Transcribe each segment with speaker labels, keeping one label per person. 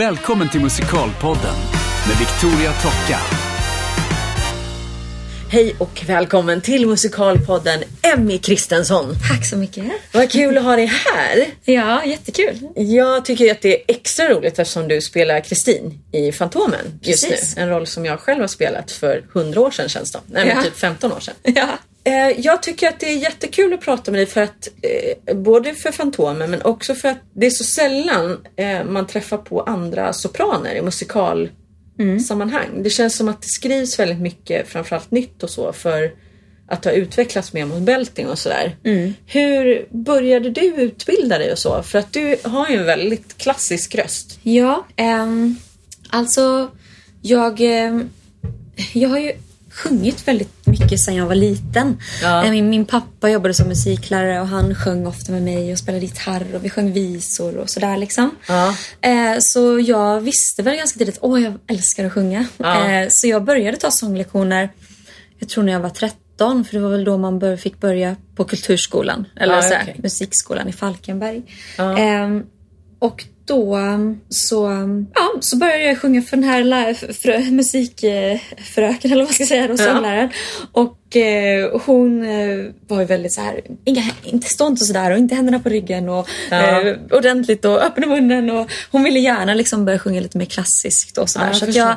Speaker 1: Välkommen till Musikalpodden med Victoria Tocka.
Speaker 2: Hej och välkommen till Musikalpodden Emmy Kristensson.
Speaker 3: Tack så mycket.
Speaker 2: Vad kul att ha dig här.
Speaker 3: Ja, jättekul.
Speaker 2: Jag tycker att det är extra roligt eftersom du spelar Kristin i Fantomen just
Speaker 3: Precis.
Speaker 2: nu. En roll som jag själv har spelat för 100 år sedan känns det Nej men
Speaker 3: Ja.
Speaker 2: typ 15 år sedan.
Speaker 3: Ja.
Speaker 2: Eh, Jag tycker att det är jättekul att prata med dig för att eh, både för Fantomen men också för att det är så sällan eh, man träffar på andra sopraner i musikalsammanhang. Det känns som att det skrivs väldigt mycket, framförallt nytt och så, för att ha utvecklats mer mot belting och sådär. Hur började du utbilda dig och så? För att du har ju en väldigt klassisk röst.
Speaker 3: Ja, ehm, alltså jag, ehm, jag har ju sjungit väldigt mycket sedan jag var liten.
Speaker 2: Ja.
Speaker 3: Eh, Min, min pappa jobbade som musiklärare och han sjöng ofta med mig och spelade gitarr och vi sjöng visor och sådär liksom.
Speaker 2: Ja.
Speaker 3: Eh, så jag visste väl ganska tidigt, åh jag älskar att sjunga.
Speaker 2: Ja.
Speaker 3: Eh, så jag började ta sånglektioner, jag tror när jag var 13 för det var väl då man bör, fick börja på kulturskolan. Eller här,
Speaker 2: okej.
Speaker 3: musikskolan i Falkenberg.
Speaker 2: Ja.
Speaker 3: Ehm, och då så, ja, så började jag sjunga för den här lär, frö, musikfröken eller vad ska jag säga, då,
Speaker 2: Ja.
Speaker 3: sångläraren. Och eh, hon eh, var ju väldigt så här, inga, inte stå inte sådär och inte händerna på ryggen och
Speaker 2: Ja.
Speaker 3: eh, ordentligt och öppna munnen. Och hon ville gärna liksom börja sjunga lite mer klassiskt och sådär.
Speaker 2: Ja, jag
Speaker 3: så jag,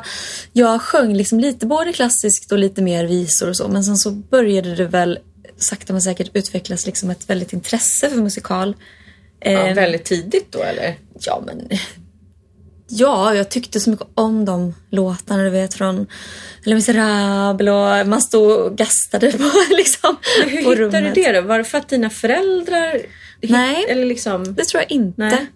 Speaker 3: jag sjöng liksom lite både klassiskt och lite mer visor och så. Men sen så började det väl sakta men säkert utvecklas liksom ett väldigt intresse för musikal.
Speaker 2: Ja,
Speaker 3: Eh,
Speaker 2: väldigt tidigt då eller?
Speaker 3: Ja, men... Ja, jag tyckte så mycket om de låtarna, du vet, från Les Misérables och man stod och gastade på, liksom,
Speaker 2: Hur
Speaker 3: på
Speaker 2: hittade
Speaker 3: rummet.
Speaker 2: du det då? Var det för att dina föräldrar hitt-
Speaker 3: Nej.
Speaker 2: Eller liksom...
Speaker 3: Det tror jag inte.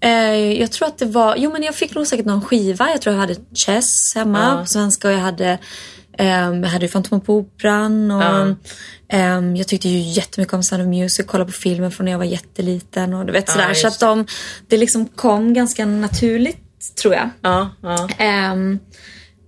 Speaker 3: Eh, jag tror att det var... Jo, men jag fick nog säkert någon skiva. Jag tror jag hade Chess hemma
Speaker 2: Ja.
Speaker 3: på svenska och jag hade... ehm, jag hade ju Fantomen på Operan och...
Speaker 2: Ja.
Speaker 3: ehm, jag tyckte ju jättemycket om Sound of Music, kollade på filmen från när jag var jätteliten och du vet
Speaker 2: Ja,
Speaker 3: sådär.
Speaker 2: just
Speaker 3: så att de, det liksom kom ganska naturligt, tror jag.
Speaker 2: Ja, ja.
Speaker 3: Ehm,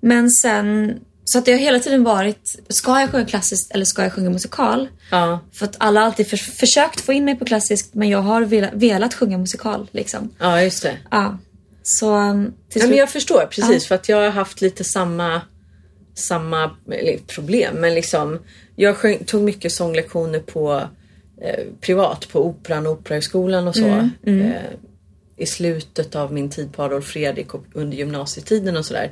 Speaker 3: men sen, så att det har hela tiden varit, ska jag sjunga klassiskt eller ska jag sjunga musikal?
Speaker 2: ja.
Speaker 3: För att alla har alltid för, försökt få in mig på klassiskt men jag har velat, velat sjunga musikal liksom.
Speaker 2: ja just det.
Speaker 3: Ja. Så um, till
Speaker 2: Ja, men jag förstår precis för att jag har haft lite samma, samma problem. Men liksom, jag sjöng, tog mycket sånglektioner på eh, privat på Operan och Operahögskolan och så. Eh, I slutet av min tid på Adolf Fredrik och under gymnasietiden och sådär.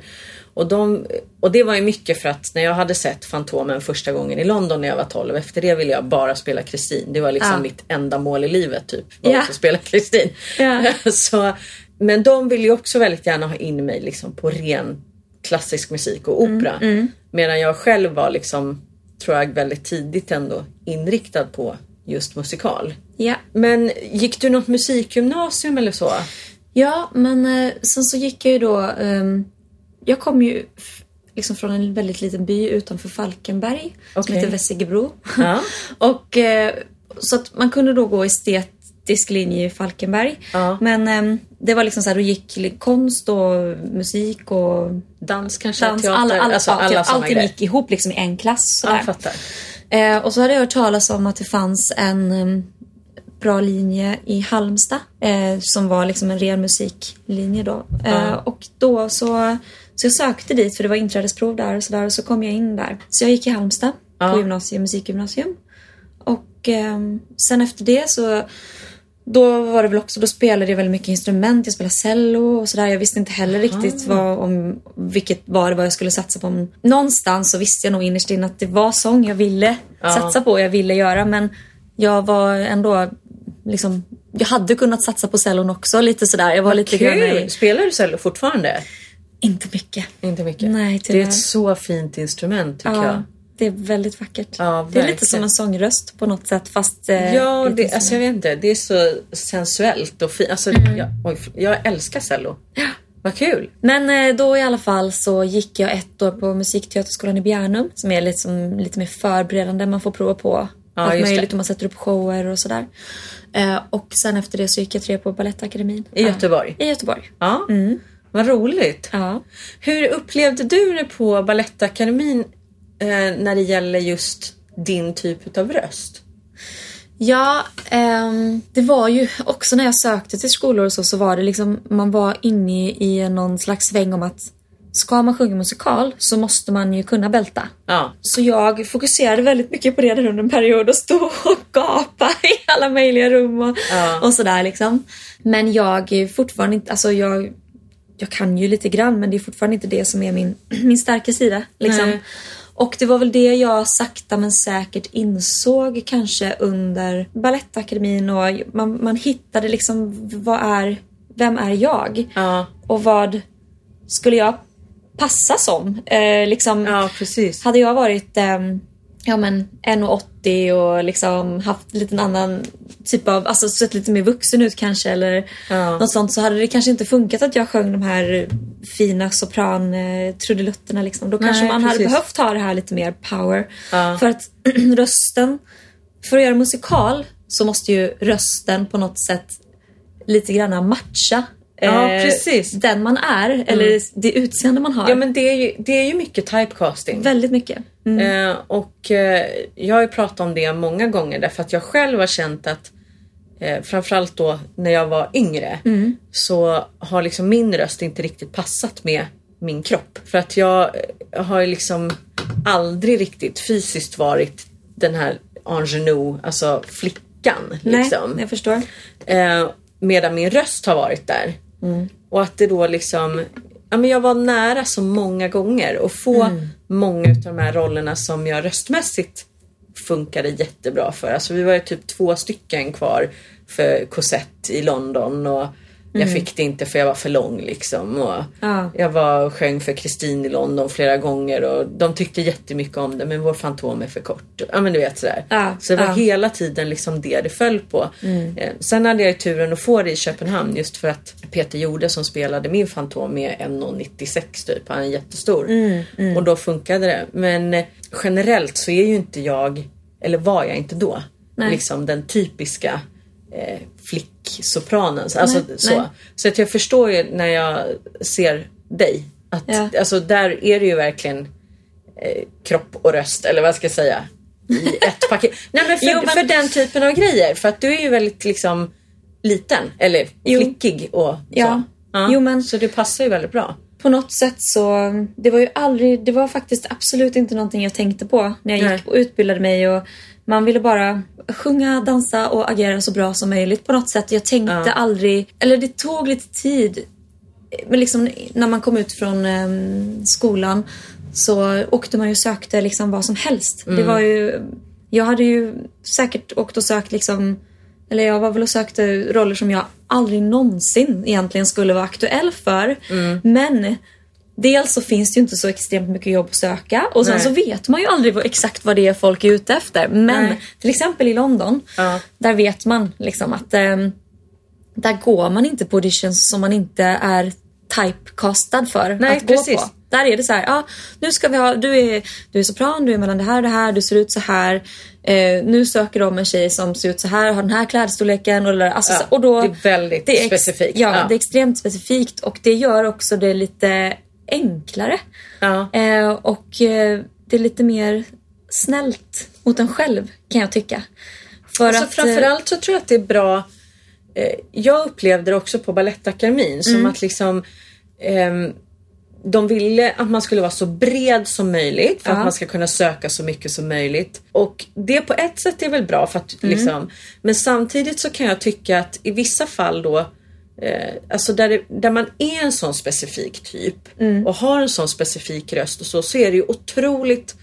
Speaker 2: Och, de, och det var ju mycket för att när jag hade sett Fantomen första gången i London när jag var 12. Efter det ville jag bara spela Kristin. Det var liksom
Speaker 3: Ja.
Speaker 2: mitt enda mål i livet typ. Var att få spela Kristin. Så, men de ville ju också väldigt gärna ha in mig liksom på ren klassisk musik och opera. Medan jag själv var liksom, tror jag, väldigt tidigt ändå inriktad på just musikal.
Speaker 3: Ja.
Speaker 2: Men gick du något musikgymnasium eller så?
Speaker 3: ja, men eh, sen så gick jag ju då... ehm, jag kom ju liksom från en väldigt liten by utanför Falkenberg
Speaker 2: Okej.
Speaker 3: som heter Vessigebro.
Speaker 2: Ja.
Speaker 3: och eh, så att man kunde då gå estetisk linje i Falkenberg.
Speaker 2: Ja.
Speaker 3: Men ehm, det var liksom så här, då gick konst och musik och
Speaker 2: Dans kanske?
Speaker 3: dans,
Speaker 2: teater?
Speaker 3: alla, alla,
Speaker 2: alltså, alla
Speaker 3: typ, allting gick ihop liksom i en klass. Sådär. Eh, och så hade jag hört talas om att det fanns en em, bra linje i Halmstad eh, som var liksom en ren musiklinje då. Eh,
Speaker 2: Ja.
Speaker 3: Och då så, så jag sökte dit för det var inträdesprov där och så där och så kom jag in där. Så jag gick i Halmstad
Speaker 2: Ja.
Speaker 3: på gymnasium, musikgymnasium. Och ehm, sen efter det så då var det väl också, då spelade jag väldigt mycket instrument. Jag spelade cello och sådär. Jag visste inte heller riktigt vad, om, vilket var det var jag skulle satsa på. Någonstans så visste jag nog innerst inne att det var sång jag ville
Speaker 2: Ja.
Speaker 3: satsa på och jag ville göra. Men jag var ändå liksom, jag hade kunnat satsa på cellon också lite sådär. Jag var lite grann
Speaker 2: Spelar du cello fortfarande?
Speaker 3: inte mycket.
Speaker 2: Inte mycket.
Speaker 3: Nej,
Speaker 2: det är
Speaker 3: tyvärr.
Speaker 2: ett så fint instrument tycker jag.
Speaker 3: Det är väldigt vackert.
Speaker 2: Ja,
Speaker 3: det är lite som en sångröst på något sätt fast... eh,
Speaker 2: Ja, det, alltså jag vet inte. Det är så sensuellt och fint. Alltså,
Speaker 3: Mm.
Speaker 2: jag, oj, jag älskar cello. Vad kul!
Speaker 3: Men eh, då i alla fall så gick jag ett år på Musikteaterskolan i Bjärnum som är liksom lite mer förberedande. Man får prova på
Speaker 2: Ja,
Speaker 3: allt
Speaker 2: det.
Speaker 3: möjligt och man sätter upp shower och sådär. Eh, och sen efter det så gick jag tre på Balettakademin.
Speaker 2: I Göteborg?
Speaker 3: I Göteborg.
Speaker 2: Ja, vad roligt.
Speaker 3: Ja.
Speaker 2: Hur upplevde du det på Balettakademin eh, när det gäller just din typ av röst?
Speaker 3: Ja, ehm, det var ju också när jag sökte till skolor och så, så var det liksom, man var inne i någon slags sväng om att ska man sjunga musikal så måste man ju kunna bälta.
Speaker 2: Ja.
Speaker 3: Så jag fokuserade väldigt mycket på det under en period och stå och gapa i alla möjliga rum och,
Speaker 2: Ja.
Speaker 3: och sådär liksom. Men jag är fortfarande inte, alltså jag, jag kan ju lite grann men det är fortfarande inte det som är min, min starka sida. Liksom.
Speaker 2: Nej.
Speaker 3: Och det var väl det jag sakta men säkert insåg kanske under Balettakademin och man, man hittade liksom vad är, vem är jag?
Speaker 2: Ja,
Speaker 3: Och vad skulle jag passa som? Eh, liksom,
Speaker 2: ja precis.
Speaker 3: hade jag varit ehm, ja, men 1,80 och liksom haft lite en annan typ av, alltså sett lite mer vuxen ut kanske eller
Speaker 2: Ja.
Speaker 3: något sånt så hade det kanske inte funkat att jag sjöng de här fina sopran eh, trudelutterna liksom. Då kanske
Speaker 2: Nej,
Speaker 3: man hade
Speaker 2: precis.
Speaker 3: behövt ha det här lite mer power.
Speaker 2: Ja.
Speaker 3: För att rösten, för att göra musikal så måste ju rösten på något sätt lite grann matcha
Speaker 2: Ja,
Speaker 3: eh,
Speaker 2: precis.
Speaker 3: den man är eller det utseende man har.
Speaker 2: Ja men det är ju, det är ju mycket typecasting.
Speaker 3: Väldigt mycket. Mm.
Speaker 2: Eh, och eh, jag har ju pratat om det många gånger därför att jag själv har känt att eh, framförallt då när jag var yngre så har liksom min röst inte riktigt passat med min kropp. För att jag eh, har ju liksom aldrig riktigt fysiskt varit den här ingenue, alltså flickan. Liksom.
Speaker 3: Nej, jag förstår.
Speaker 2: Eh, medan min röst har varit där.
Speaker 3: Mm.
Speaker 2: Och att det då liksom, ja men jag var nära så många gånger och få
Speaker 3: Mm.
Speaker 2: många av de här rollerna som jag röstmässigt funkade jättebra för. Alltså vi var ju typ två stycken kvar för Cosette i London och jag fick det inte för jag var för lång liksom. Och
Speaker 3: Mm. Ja.
Speaker 2: Jag var och sjöng för Kristin i London flera gånger och de tyckte jättemycket om det men vår fantom är för kort. Ja men du vet sådär.
Speaker 3: Ja,
Speaker 2: Så det var
Speaker 3: ja. Mm.
Speaker 2: hela tiden liksom det det föll på. Eh, Sen hade jag ju turen att få det i Köpenhamn just för att Peter Jorde som spelade min fantom är 1,96 typ. Han är jättestor.
Speaker 3: Mm,
Speaker 2: Och då funkade det. Men eh, generellt så är ju inte jag, eller var jag inte då,
Speaker 3: Nej.
Speaker 2: liksom den typiska eh, flicksopranen. Så, Alltså,
Speaker 3: Nej,
Speaker 2: så.
Speaker 3: nej.
Speaker 2: så att jag förstår ju när jag ser dig. Att,
Speaker 3: Ja.
Speaker 2: alltså, där är det ju verkligen eh, kropp och röst, eller vad ska jag säga? I ett paket. Nej men för,
Speaker 3: Jo, men-
Speaker 2: för den typen av grejer. För att du är ju väldigt liksom liten, eller
Speaker 3: Jo.
Speaker 2: flickig och
Speaker 3: Ja.
Speaker 2: så.
Speaker 3: Jo, men-
Speaker 2: Så det passar ju väldigt bra.
Speaker 3: På något sätt så, det var ju aldrig, det var faktiskt absolut inte någonting jag tänkte på när jag gick och utbildade mig och man ville bara sjunga, dansa och agera så bra som möjligt på något sätt. Jag tänkte
Speaker 2: Ja.
Speaker 3: aldrig, eller det tog lite tid. Men liksom när man kom ut från em, skolan så åkte man ju och sökte liksom vad som helst. Det var ju, jag hade ju säkert åkt och sökt liksom eller jag var väl och sökte roller som jag aldrig någonsin egentligen skulle vara aktuell för. Men dels så finns det ju inte så extremt mycket jobb att söka och sen
Speaker 2: Nej.
Speaker 3: så vet man ju aldrig exakt vad det är folk är ute efter. Men
Speaker 2: Nej.
Speaker 3: till exempel i London,
Speaker 2: Ja.
Speaker 3: där vet man liksom att ehm, där går man inte på auditions som man inte är typecastad för
Speaker 2: Nej,
Speaker 3: att
Speaker 2: precis.
Speaker 3: gå på. Där är det så här, ja, nu ska vi ha, du är, du är sopran, du är mellan det här och det här, du ser ut så här. Eh, nu söker de en tjej som ser ut så här, har den här klädstorleken och, alltså,
Speaker 2: Ja,
Speaker 3: och då,
Speaker 2: det är väldigt
Speaker 3: det är
Speaker 2: specifikt.
Speaker 3: Ja,
Speaker 2: Ja.
Speaker 3: det är extremt specifikt och det gör också det lite enklare.
Speaker 2: Ja.
Speaker 3: Eh, och eh, det är lite mer snällt mot en själv kan jag tycka. För
Speaker 2: Alltså,
Speaker 3: att, eh,
Speaker 2: framförallt så tror jag att det är bra. Eh, jag upplevde det också på Balettakademin som
Speaker 3: Mm.
Speaker 2: att liksom ehm, de ville att man skulle vara så bred som möjligt för
Speaker 3: Ja.
Speaker 2: att man ska kunna söka så mycket som möjligt. Och det på ett sätt är väl bra för att
Speaker 3: Mm.
Speaker 2: liksom, men samtidigt så kan jag tycka att i vissa fall då Eh, alltså där, det, där man är en sån specifik typ
Speaker 3: Mm.
Speaker 2: och har en sån specifik röst och så, så är det ju otroligt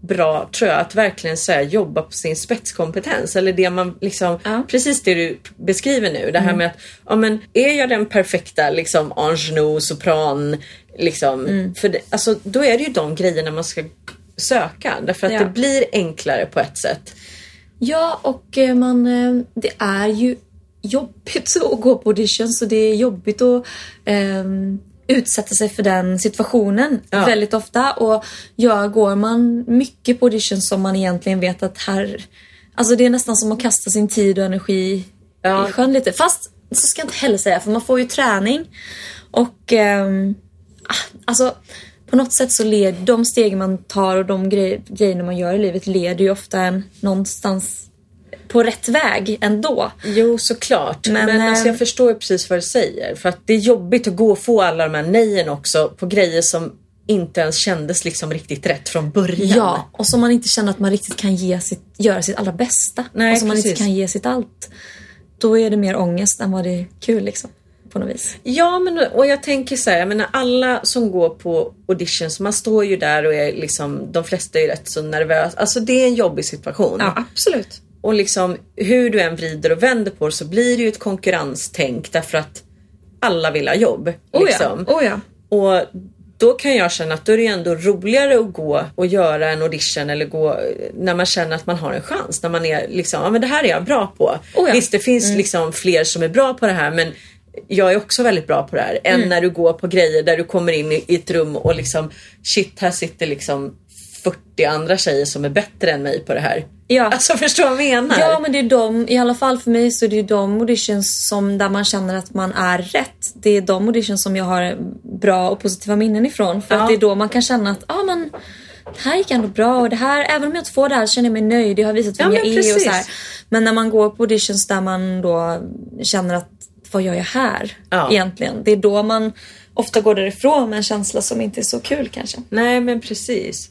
Speaker 2: bra tror jag att verkligen så här, jobba på sin spetskompetens eller det man liksom
Speaker 3: Ja.
Speaker 2: precis det du beskriver nu det här med att ja men är jag den perfekta liksom ingenue, sopran liksom för det, alltså då är det ju de grejerna man ska söka därför att
Speaker 3: Ja.
Speaker 2: det blir enklare på ett sätt.
Speaker 3: Ja, och eh, man, eh, det är ju jobbigt att gå på audition så det är jobbigt att ehm, utsätta sig för den situationen
Speaker 2: Ja.
Speaker 3: väldigt ofta. Och ja, går man mycket på audition som man egentligen vet att här... Alltså det är nästan som att kasta sin tid och energi
Speaker 2: Ja.
Speaker 3: i sjön lite. Fast så ska jag inte heller säga för man får ju träning. Och ah, alltså på något sätt så leder de steg man tar och de grej, grejerna man gör i livet leder ju ofta en någonstans på rätt väg ändå.
Speaker 2: Jo, såklart. Men,
Speaker 3: Men,
Speaker 2: alltså, jag
Speaker 3: eh,
Speaker 2: förstår ju precis vad du säger. För att det är jobbigt att gå och få alla de här nejen också på grejer som inte ens kändes liksom riktigt rätt från början.
Speaker 3: Ja, och som man inte känner att man riktigt kan ge sitt, göra sitt allra bästa.
Speaker 2: Nej,
Speaker 3: och som man inte
Speaker 2: precis.
Speaker 3: kan ge sitt allt. Då är det mer ångest än vad det är kul liksom. På något vis.
Speaker 2: Ja, men och jag tänker så här, jag menar alla som går på auditions, man står ju där och är liksom, de flesta är ju rätt så nervösa. Alltså det är en jobbig situation.
Speaker 3: Ja, absolut.
Speaker 2: Och liksom hur du än vrider och vänder på det så blir det ju ett konkurrenstänk därför att alla vill ha jobb.
Speaker 3: Oh
Speaker 2: liksom.
Speaker 3: ja. Oh ja.
Speaker 2: Och då kan jag känna att då är det ändå roligare att gå och göra en audition eller gå när man känner att man har en chans. När man är liksom, ja men det här är jag bra på.
Speaker 3: Oh ja.
Speaker 2: Visst det finns liksom fler som är bra på det här men jag är också väldigt bra på det här. Än när du går på grejer där du kommer in i ett rum och liksom shit här sitter liksom 40 andra tjejer som är bättre än mig på det här.
Speaker 3: Ja.
Speaker 2: Alltså förstår vad jag menar?
Speaker 3: Ja men det är de, i alla fall för mig så är det ju de auditions som där man känner att man är rätt. Det är de auditions som jag har bra och positiva minnen ifrån. För
Speaker 2: Ja.
Speaker 3: att det är då man kan känna att ah, men, det här gick ändå bra och det här, även om jag inte får det här så känner jag mig nöjd. Jag har visat vem
Speaker 2: Ja,
Speaker 3: jag är och så här. Men när man går på auditions där man då känner att vad gör jag här
Speaker 2: Ja.
Speaker 3: egentligen? Det är då man ofta går därifrån med en känsla som inte är så kul kanske.
Speaker 2: Nej men precis.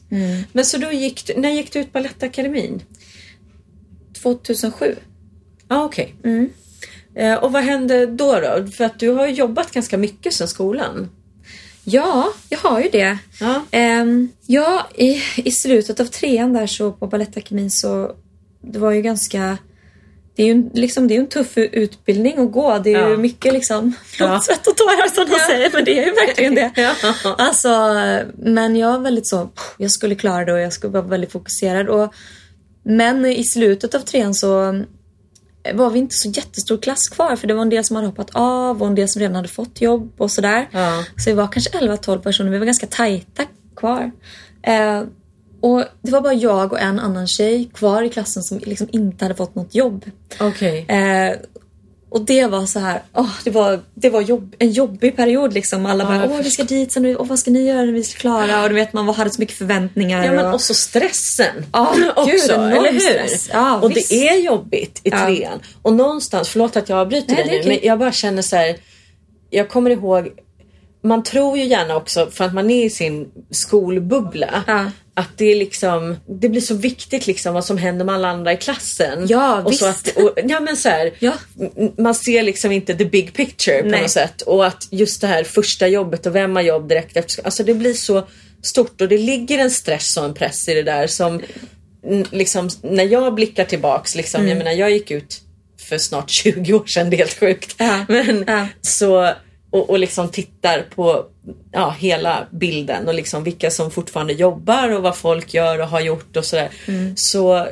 Speaker 2: Men så då gick du, när gick du ut Balettakademin?
Speaker 3: 2007.
Speaker 2: Ja okej. Eh, och vad hände då, då? För att du har ju jobbat ganska mycket sedan skolan.
Speaker 3: Ja, jag har ju det.
Speaker 2: Ja.
Speaker 3: Ehm, ja, i, i slutet av trean där så på Balettakademin så det var ju ganska det är ju en- liksom, det är en tuff utbildning att gå. Det är
Speaker 2: Ja.
Speaker 3: ju mycket liksom
Speaker 2: Ja.
Speaker 3: svett och tårar som de säger. Men det är ju verkligen det.
Speaker 2: Ja.
Speaker 3: Alltså, men jag var väldigt så, jag skulle klara det och jag skulle vara väldigt fokuserad. Och, men i slutet av trean så var vi inte så jättestor klass kvar för det var en del som hade hoppat av och en del som redan hade fått jobb och sådär.
Speaker 2: Ja.
Speaker 3: Så vi var kanske 11-12 personer, vi var ganska tajta kvar. Eh, och det var bara jag och en annan tjej kvar i klassen som liksom inte hade fått något jobb.
Speaker 2: Okej.
Speaker 3: Eh, och det var så här, åh, det var, det var jobb, en jobbig period liksom. Alla
Speaker 2: Ja,
Speaker 3: bara, åh vi ska dit sen, och vad ska ni göra när vi ska klara? Och du vet man hade så mycket förväntningar.
Speaker 2: Ja men
Speaker 3: och,
Speaker 2: så stressen.
Speaker 3: Ja,
Speaker 2: också,
Speaker 3: gud, enorm
Speaker 2: eller hur?
Speaker 3: stress. Ja,
Speaker 2: och
Speaker 3: visst.
Speaker 2: det är jobbigt i
Speaker 3: Ja.
Speaker 2: trean. Och någonstans, förlåt att jag avbryter dig nu,
Speaker 3: okej.
Speaker 2: men jag bara känner så här. Jag kommer ihåg, man tror ju gärna också för att man är i sin skolbubbla.
Speaker 3: Ja.
Speaker 2: Att det är liksom, det blir så viktigt liksom vad som händer med alla andra i klassen.
Speaker 3: Ja,
Speaker 2: och Så
Speaker 3: visst.
Speaker 2: att, och, ja men så här,
Speaker 3: Ja.
Speaker 2: man ser liksom inte the big picture på
Speaker 3: Nej.
Speaker 2: något sätt. Och att just det här första jobbet och vem har jobb direkt efter Alltså det blir så stort och det ligger en stress och en press i det där som liksom när jag blickar tillbaks liksom,
Speaker 3: Mm.
Speaker 2: jag menar jag gick ut för snart 20 år sedan, det är helt sjukt.
Speaker 3: Ja.
Speaker 2: Men
Speaker 3: Ja.
Speaker 2: så och, och liksom tittar på ja, hela bilden och liksom vilka som fortfarande jobbar och vad folk gör och har gjort och sådär.
Speaker 3: Mm.
Speaker 2: Så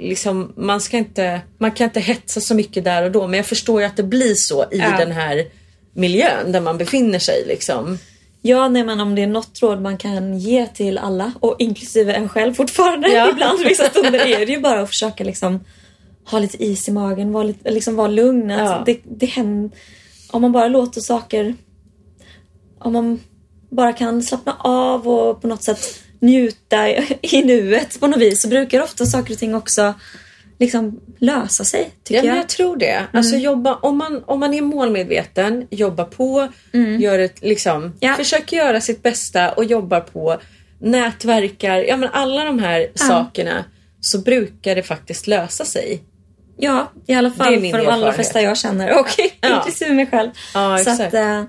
Speaker 2: liksom man ska inte, man kan inte hetsa så mycket där och då men jag förstår ju att det blir så i
Speaker 3: Ja.
Speaker 2: den här miljön där man befinner sig liksom.
Speaker 3: Ja, nej men om det är något råd man kan ge till alla och inklusive en själv fortfarande
Speaker 2: Ja.
Speaker 3: ibland vissa stunder är det ju bara att försöka liksom ha lite is i magen, vara, lite, liksom vara lugn. Att
Speaker 2: Ja.
Speaker 3: det, det händer, om man bara låter saker, om man bara kan slappna av och på något sätt njuta i, nuet på något vis så brukar ofta saker och ting också liksom lösa sig tycker
Speaker 2: Ja, men
Speaker 3: jag. Mm.
Speaker 2: jag tror det. Alltså jobba, om, man, om man är målmedveten, jobba på, gör ett, liksom,
Speaker 3: Mm. Ja.
Speaker 2: försöker göra sitt bästa och jobbar på, nätverkar, ja men alla de här sakerna så brukar det faktiskt lösa sig.
Speaker 3: Ja, i alla fall för de allra flesta jag känner. Och
Speaker 2: Ja.
Speaker 3: inklusive mig själv.
Speaker 2: Ja,
Speaker 3: så att, eh,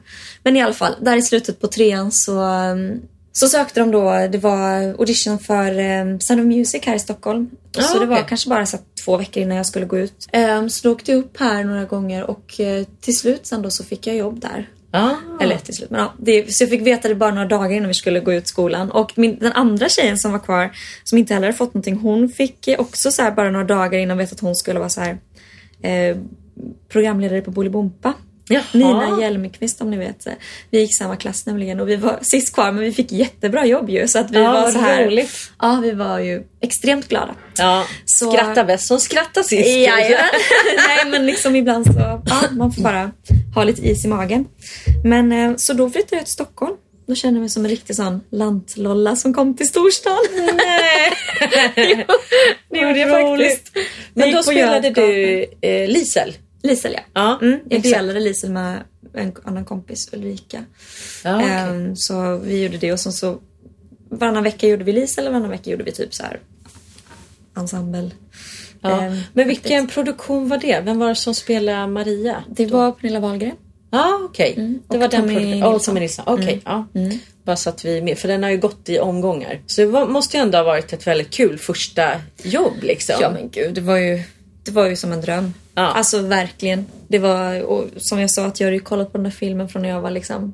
Speaker 3: men i alla fall, där i slutet på trean så, um, så sökte de då, det var audition för um, Sound of Music här i Stockholm.
Speaker 2: Ja,
Speaker 3: så det var kanske bara så två veckor innan jag skulle gå ut. Um, så då åkte jag upp här några gånger och eh, till slut sen då så fick jag jobb där.
Speaker 2: Ah.
Speaker 3: Eller till slut, men ja. Det, så jag fick veta det bara några dagar innan vi skulle gå ut skolan. Och min, den andra tjejen som var kvar, som inte heller hade fått någonting, hon fick också så här bara några dagar innan veta att hon skulle vara så här eh, programledare på Bolibompa.
Speaker 2: Jaha.
Speaker 3: Nina Hjelmqvist om ni vet. Vi gick samma klass nämligen och vi var sist kvar men vi fick jättebra jobb ju. Så att vi
Speaker 2: Ja,
Speaker 3: var så här.
Speaker 2: roligt.
Speaker 3: Ja, vi var ju extremt glada.
Speaker 2: Ja,
Speaker 3: Så-
Speaker 2: skratta bäst som skrattar sist.
Speaker 3: Jajamän. Nej men liksom ibland så, ja, man får bara ha lite is i magen. Men eh, så då flyttade jag till Stockholm. Då kände jag mig som en riktig sån lantlolla som kom till storstan.
Speaker 2: Nej.
Speaker 3: det gjorde jag faktiskt.
Speaker 2: Men då spelade du eh, Lisel.
Speaker 3: Lisel ja.
Speaker 2: Ja,
Speaker 3: Mm, jag delade Lisel med en annan kompis, Ulrika.
Speaker 2: Ja, okej.
Speaker 3: Ehm, så vi gjorde det och sen så varannan vecka gjorde vi Lisel och varannan vecka gjorde vi typ så här ensemble.
Speaker 2: ja.
Speaker 3: Ehm,
Speaker 2: Men vilken produktion var det? Vem var det som spelade Maria?
Speaker 3: Det var Pernilla Wahlgren.
Speaker 2: Ja, okej. Det
Speaker 3: Mm. och
Speaker 2: var den produktionen. Oh, Tommy Nilsson. Okej, ja. Bara så att vi är med. För den har ju gått i omgångar. Så det var, måste ju ändå ha varit ett väldigt kul första jobb liksom.
Speaker 3: Ja men gud, det var ju, det var ju som en dröm.
Speaker 2: Ja.
Speaker 3: Alltså verkligen. Det var, och som jag sa, att jag hade ju kollat på den där filmen från när jag var liksom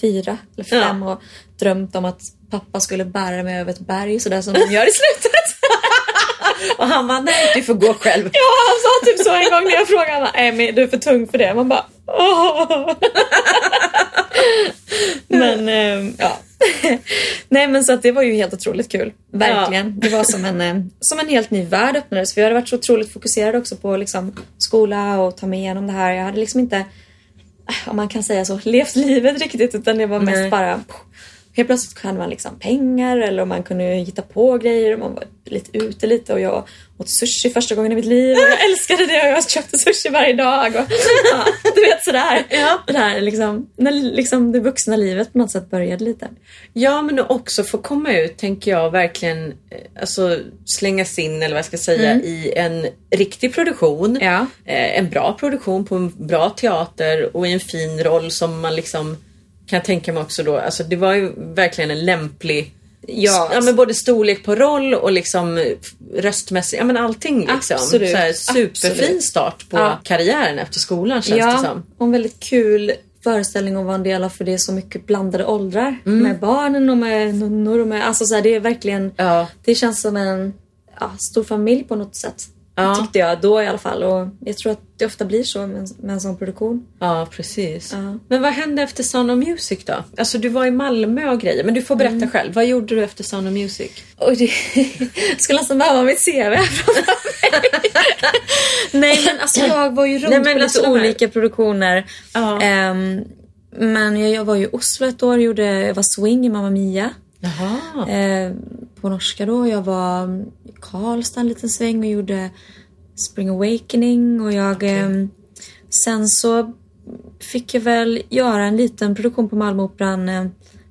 Speaker 3: fyra eller fem och drömt om att pappa skulle bära mig över ett berg sådär som de gör i slutet.
Speaker 2: Och han bara, nej du får gå själv.
Speaker 3: Ja, han sa typ så en gång när jag frågade honom, men du är för tung för det. Man bara, åh. Men eh, ja. Nej men så att det var ju helt otroligt kul. Verkligen. Det var som en, eh, som en helt ny värld öppnades. För jag hade varit så otroligt fokuserad också på liksom, skola och ta mig igenom det här. Jag hade liksom inte, om man kan säga så, levt livet riktigt utan det var mest
Speaker 2: Nej.
Speaker 3: bara Helt plötsligt hade man liksom pengar eller man kunde hitta på grejer man var lite ute lite och jag åt sushi första gången i mitt liv och jag älskade det och jag köpte sushi varje dag. Och, ja, du vet sådär.
Speaker 2: Ja.
Speaker 3: Det där liksom, när liksom det vuxna livet på något sätt började lite.
Speaker 2: Ja men också få komma ut tänker jag verkligen eh, alltså slängas in eller vad jag ska säga i en riktig produktion.
Speaker 3: Mm. Ja.
Speaker 2: Eh, en bra produktion på en bra teater och i en fin roll som man liksom kan jag tänka mig också då, alltså det var ju verkligen en lämplig
Speaker 3: Ja,
Speaker 2: ja men både storlek på roll och liksom röstmässigt, ja men allting liksom.
Speaker 3: Absolut,
Speaker 2: Så här, superfin
Speaker 3: absolut.
Speaker 2: start på
Speaker 3: Ja.
Speaker 2: karriären efter skolan känns det som.
Speaker 3: och en väldigt kul föreställning att vara en del av för det är så mycket blandade åldrar. Med barnen och med nunnor och med, alltså så här, det är verkligen,
Speaker 2: Ja.
Speaker 3: det känns som en ja, stor familj på något sätt.
Speaker 2: Ja.
Speaker 3: Tyckte jag då i alla fall och jag tror att det ofta blir så med, en- med en sån produktion.
Speaker 2: Ja, precis.
Speaker 3: Ja.
Speaker 2: Men vad hände efter Sound of Music då? Alltså du var i Malmö och grejer, men du får berätta
Speaker 3: Mm.
Speaker 2: själv. Vad gjorde du efter Sound of Music?
Speaker 3: Oj, det skulle nästan behöva mitt CV här. Nej men alltså jag var ju runt
Speaker 2: Nej, men
Speaker 3: på
Speaker 2: alltså
Speaker 3: olika produktioner.
Speaker 2: Ja.
Speaker 3: Ehm, men jag, jag var ju i Oslo ett år, gjorde, jag var swing i Mamma Mia.
Speaker 2: Jaha.
Speaker 3: Eh, på norska då. Jag var i Karlstad en liten sväng och gjorde Spring Awakening och jag... ehm, sen så fick jag väl göra en liten produktion på Malmöoperan eh,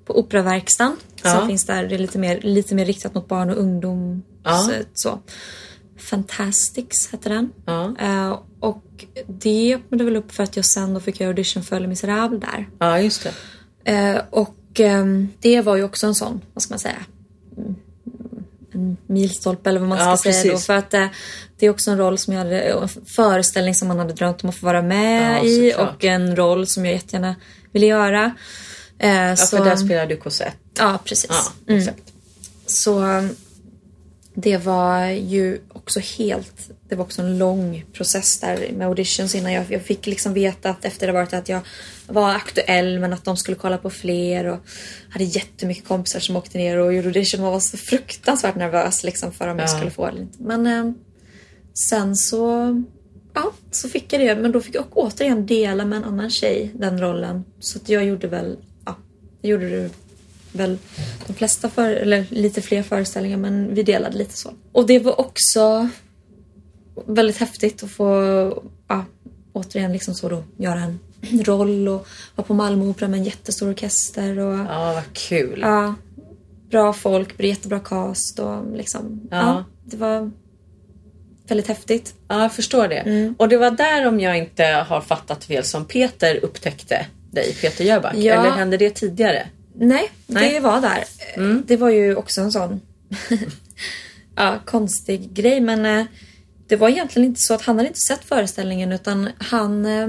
Speaker 3: på Operaverkstan.
Speaker 2: Ja.
Speaker 3: Som finns där. Det är lite mer, lite mer riktat mot barn och ungdom.
Speaker 2: Ja.
Speaker 3: Så, så. Fantastics hette den.
Speaker 2: Ja.
Speaker 3: Eh, och det öppnade väl upp för att jag sen då fick göra audition för Les Misérables där.
Speaker 2: ja, just det.
Speaker 3: Eh, och det var ju också en sån, vad ska man säga, Mm, en milstolpe eller vad man ska
Speaker 2: Ja,
Speaker 3: säga då.
Speaker 2: precis.
Speaker 3: För att eh, det är också en roll som jag hade, en föreställning som man hade drömt om att få vara med
Speaker 2: Ja,
Speaker 3: i
Speaker 2: såklart.
Speaker 3: och en roll som jag jättegärna ville göra. Eh,
Speaker 2: Ja,
Speaker 3: så,
Speaker 2: för där spelar du korsett.
Speaker 3: ja, precis.
Speaker 2: Ja,
Speaker 3: Mm.
Speaker 2: exakt.
Speaker 3: Så um, det var ju också helt, det var också en lång process där med auditions innan jag, jag fick liksom veta att efter det varit att jag var aktuell men att de skulle kolla på fler och hade jättemycket kompisar som åkte ner och gjorde audition och var så fruktansvärt nervös liksom för om jag
Speaker 2: Ja.
Speaker 3: skulle få det. Men um, sen så, ja, så fick jag det. Men då fick jag återigen dela med en annan tjej den rollen. Så att jag gjorde väl, ja, jag gjorde väl de flesta, för, eller lite fler föreställningar men vi delade lite så. Och det var också väldigt häftigt att få, ja, återigen liksom så då, göra en roll och vara på Malmöoperan med en jättestor orkester och
Speaker 2: Ja, vad kul.
Speaker 3: ja, bra folk, jättebra cast och liksom, ja.
Speaker 2: Ja.
Speaker 3: det var väldigt häftigt.
Speaker 2: Ja, jag förstår det.
Speaker 3: Mm.
Speaker 2: Och det var där om jag inte har fattat fel som Peter upptäckte dig, Peter Jöback.
Speaker 3: Ja.
Speaker 2: Eller hände det tidigare?
Speaker 3: Nej,
Speaker 2: Nej.
Speaker 3: det var där. Det var ju också en sån ja, konstig grej. Men eh, det var egentligen inte så att han hade inte sett föreställningen utan han eh,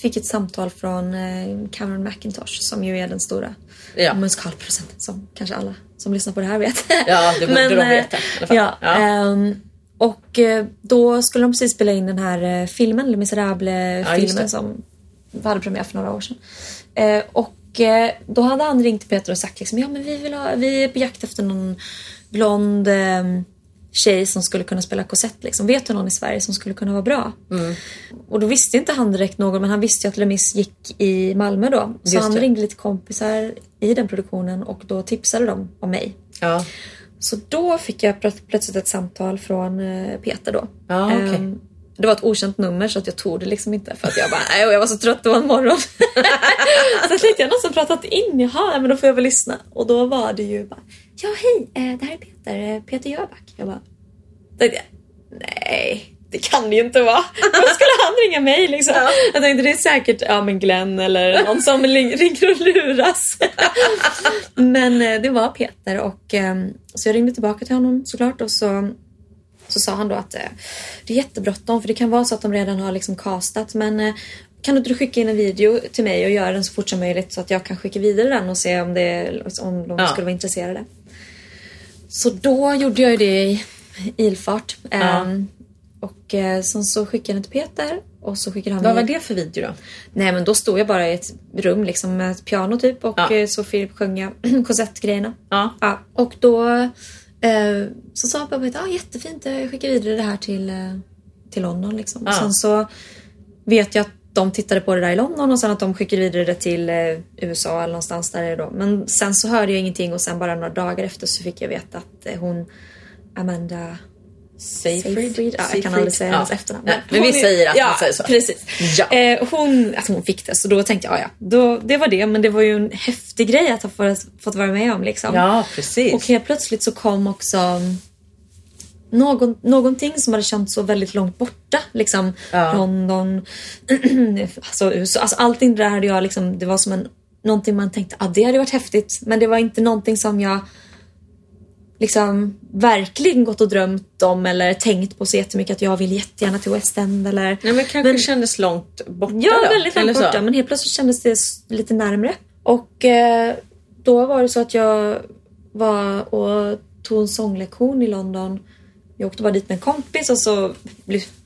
Speaker 3: fick ett samtal från eh, Cameron McIntosh som ju är den stora
Speaker 2: Ja.
Speaker 3: musikalproducenten som kanske alla som lyssnar på det här vet.
Speaker 2: Ja, det borde de
Speaker 3: eh,
Speaker 2: veta i alla fall.
Speaker 3: Ja,
Speaker 2: Ja.
Speaker 3: ehm, och eh, då skulle de precis spela in den här filmen, Les
Speaker 2: Ja,
Speaker 3: Misérables-filmen
Speaker 2: det.
Speaker 3: som hade premiär för några år sedan. Och då hade han ringt till Peter och sagt liksom, ja men vi, vill ha, vi är på jakt efter någon blond eh, tjej som skulle kunna spela korsett. Liksom. Vet du någon i Sverige som skulle kunna vara bra?
Speaker 2: Mm.
Speaker 3: Och då visste inte han direkt någon men han visste ju att Lemis gick i Malmö då. Så
Speaker 2: Just
Speaker 3: han
Speaker 2: det.
Speaker 3: ringde lite kompisar i den produktionen och då tipsade de om mig.
Speaker 2: Ja.
Speaker 3: Så då fick jag plöt- plötsligt ett samtal från eh, Peter då.
Speaker 2: Ja, okej.
Speaker 3: Ehm, det var ett okänt nummer så att jag tog det liksom inte för att jag bara, nej, och jag var så trött, det var en morgon. så jag tänkte jag någon som pratat in, jaha, ja, men då får jag väl lyssna. Och då var det ju bara, ja hej, eh, det här är Peter, eh, Peter Jöback. Jag bara, nej. Det kan det ju inte vara. Varför skulle han ringa mig liksom? Jag tänkte det är säkert ja, men Glenn eller någon som ringer och luras. men eh, det var Peter och eh, så jag ringde tillbaka till honom såklart och så så sa han då att eh, det är jättebråttom för det kan vara så att de redan har liksom castat men eh, kan du inte skicka in en video till mig och göra den så fort som möjligt så att jag kan skicka vidare den och se om, det, om de
Speaker 2: Ja.
Speaker 3: skulle vara intresserade. Så då gjorde jag ju det i ilfart.
Speaker 2: Ja.
Speaker 3: Ehm, och eh, sen så skickade jag den till Peter och så skickade han
Speaker 2: Vad var
Speaker 3: via-
Speaker 2: det för video då?
Speaker 3: Nej men då stod jag bara i ett rum liksom med ett piano typ och
Speaker 2: Ja.
Speaker 3: eh, så Filip sjunga Cosette-grejerna.
Speaker 2: Ja.
Speaker 3: Ja, och då eh, så sa pappa att ah, jättefint, jag skickar vidare det här till, eh, till London. Liksom.
Speaker 2: Ja.
Speaker 3: Och sen så vet jag att de tittade på det där i London och sen att de skickade vidare det till eh, USA eller någonstans där då. Men sen så hörde jag ingenting och sen bara några dagar efter så fick jag veta att eh, hon Amanda
Speaker 2: Seyfried?
Speaker 3: Ja, jag kan aldrig säga
Speaker 2: Ja.
Speaker 3: hennes efternamn.
Speaker 2: Nej, men vi
Speaker 3: hon är-
Speaker 2: säger att
Speaker 3: ja,
Speaker 2: man säger så.
Speaker 3: Precis.
Speaker 2: Ja.
Speaker 3: Eh, hon, att hon fick det, så då tänkte jag, ja, ja, då, det var det. Men det var ju en häftig grej att ha fått, fått vara med om. Liksom.
Speaker 2: Ja, precis.
Speaker 3: Och helt plötsligt så kom också någon, någonting som hade känts så väldigt långt borta. Liksom
Speaker 2: Ja.
Speaker 3: London, alltså USA. Alltså allting där hade jag liksom, det var som en, någonting man tänkte, ah, det hade varit häftigt. Men det var inte någonting som jag liksom verkligen gått och drömt om eller tänkt på så jättemycket att jag vill jättegärna till West End eller
Speaker 2: Nej, men kanske kändes långt borta
Speaker 3: Ja,
Speaker 2: då?
Speaker 3: väldigt långt
Speaker 2: så?
Speaker 3: borta. Men helt plötsligt kändes det lite närmre. Och eh, då var det så att jag var och tog en sånglektion i London. Jag åkte bara dit med en kompis och så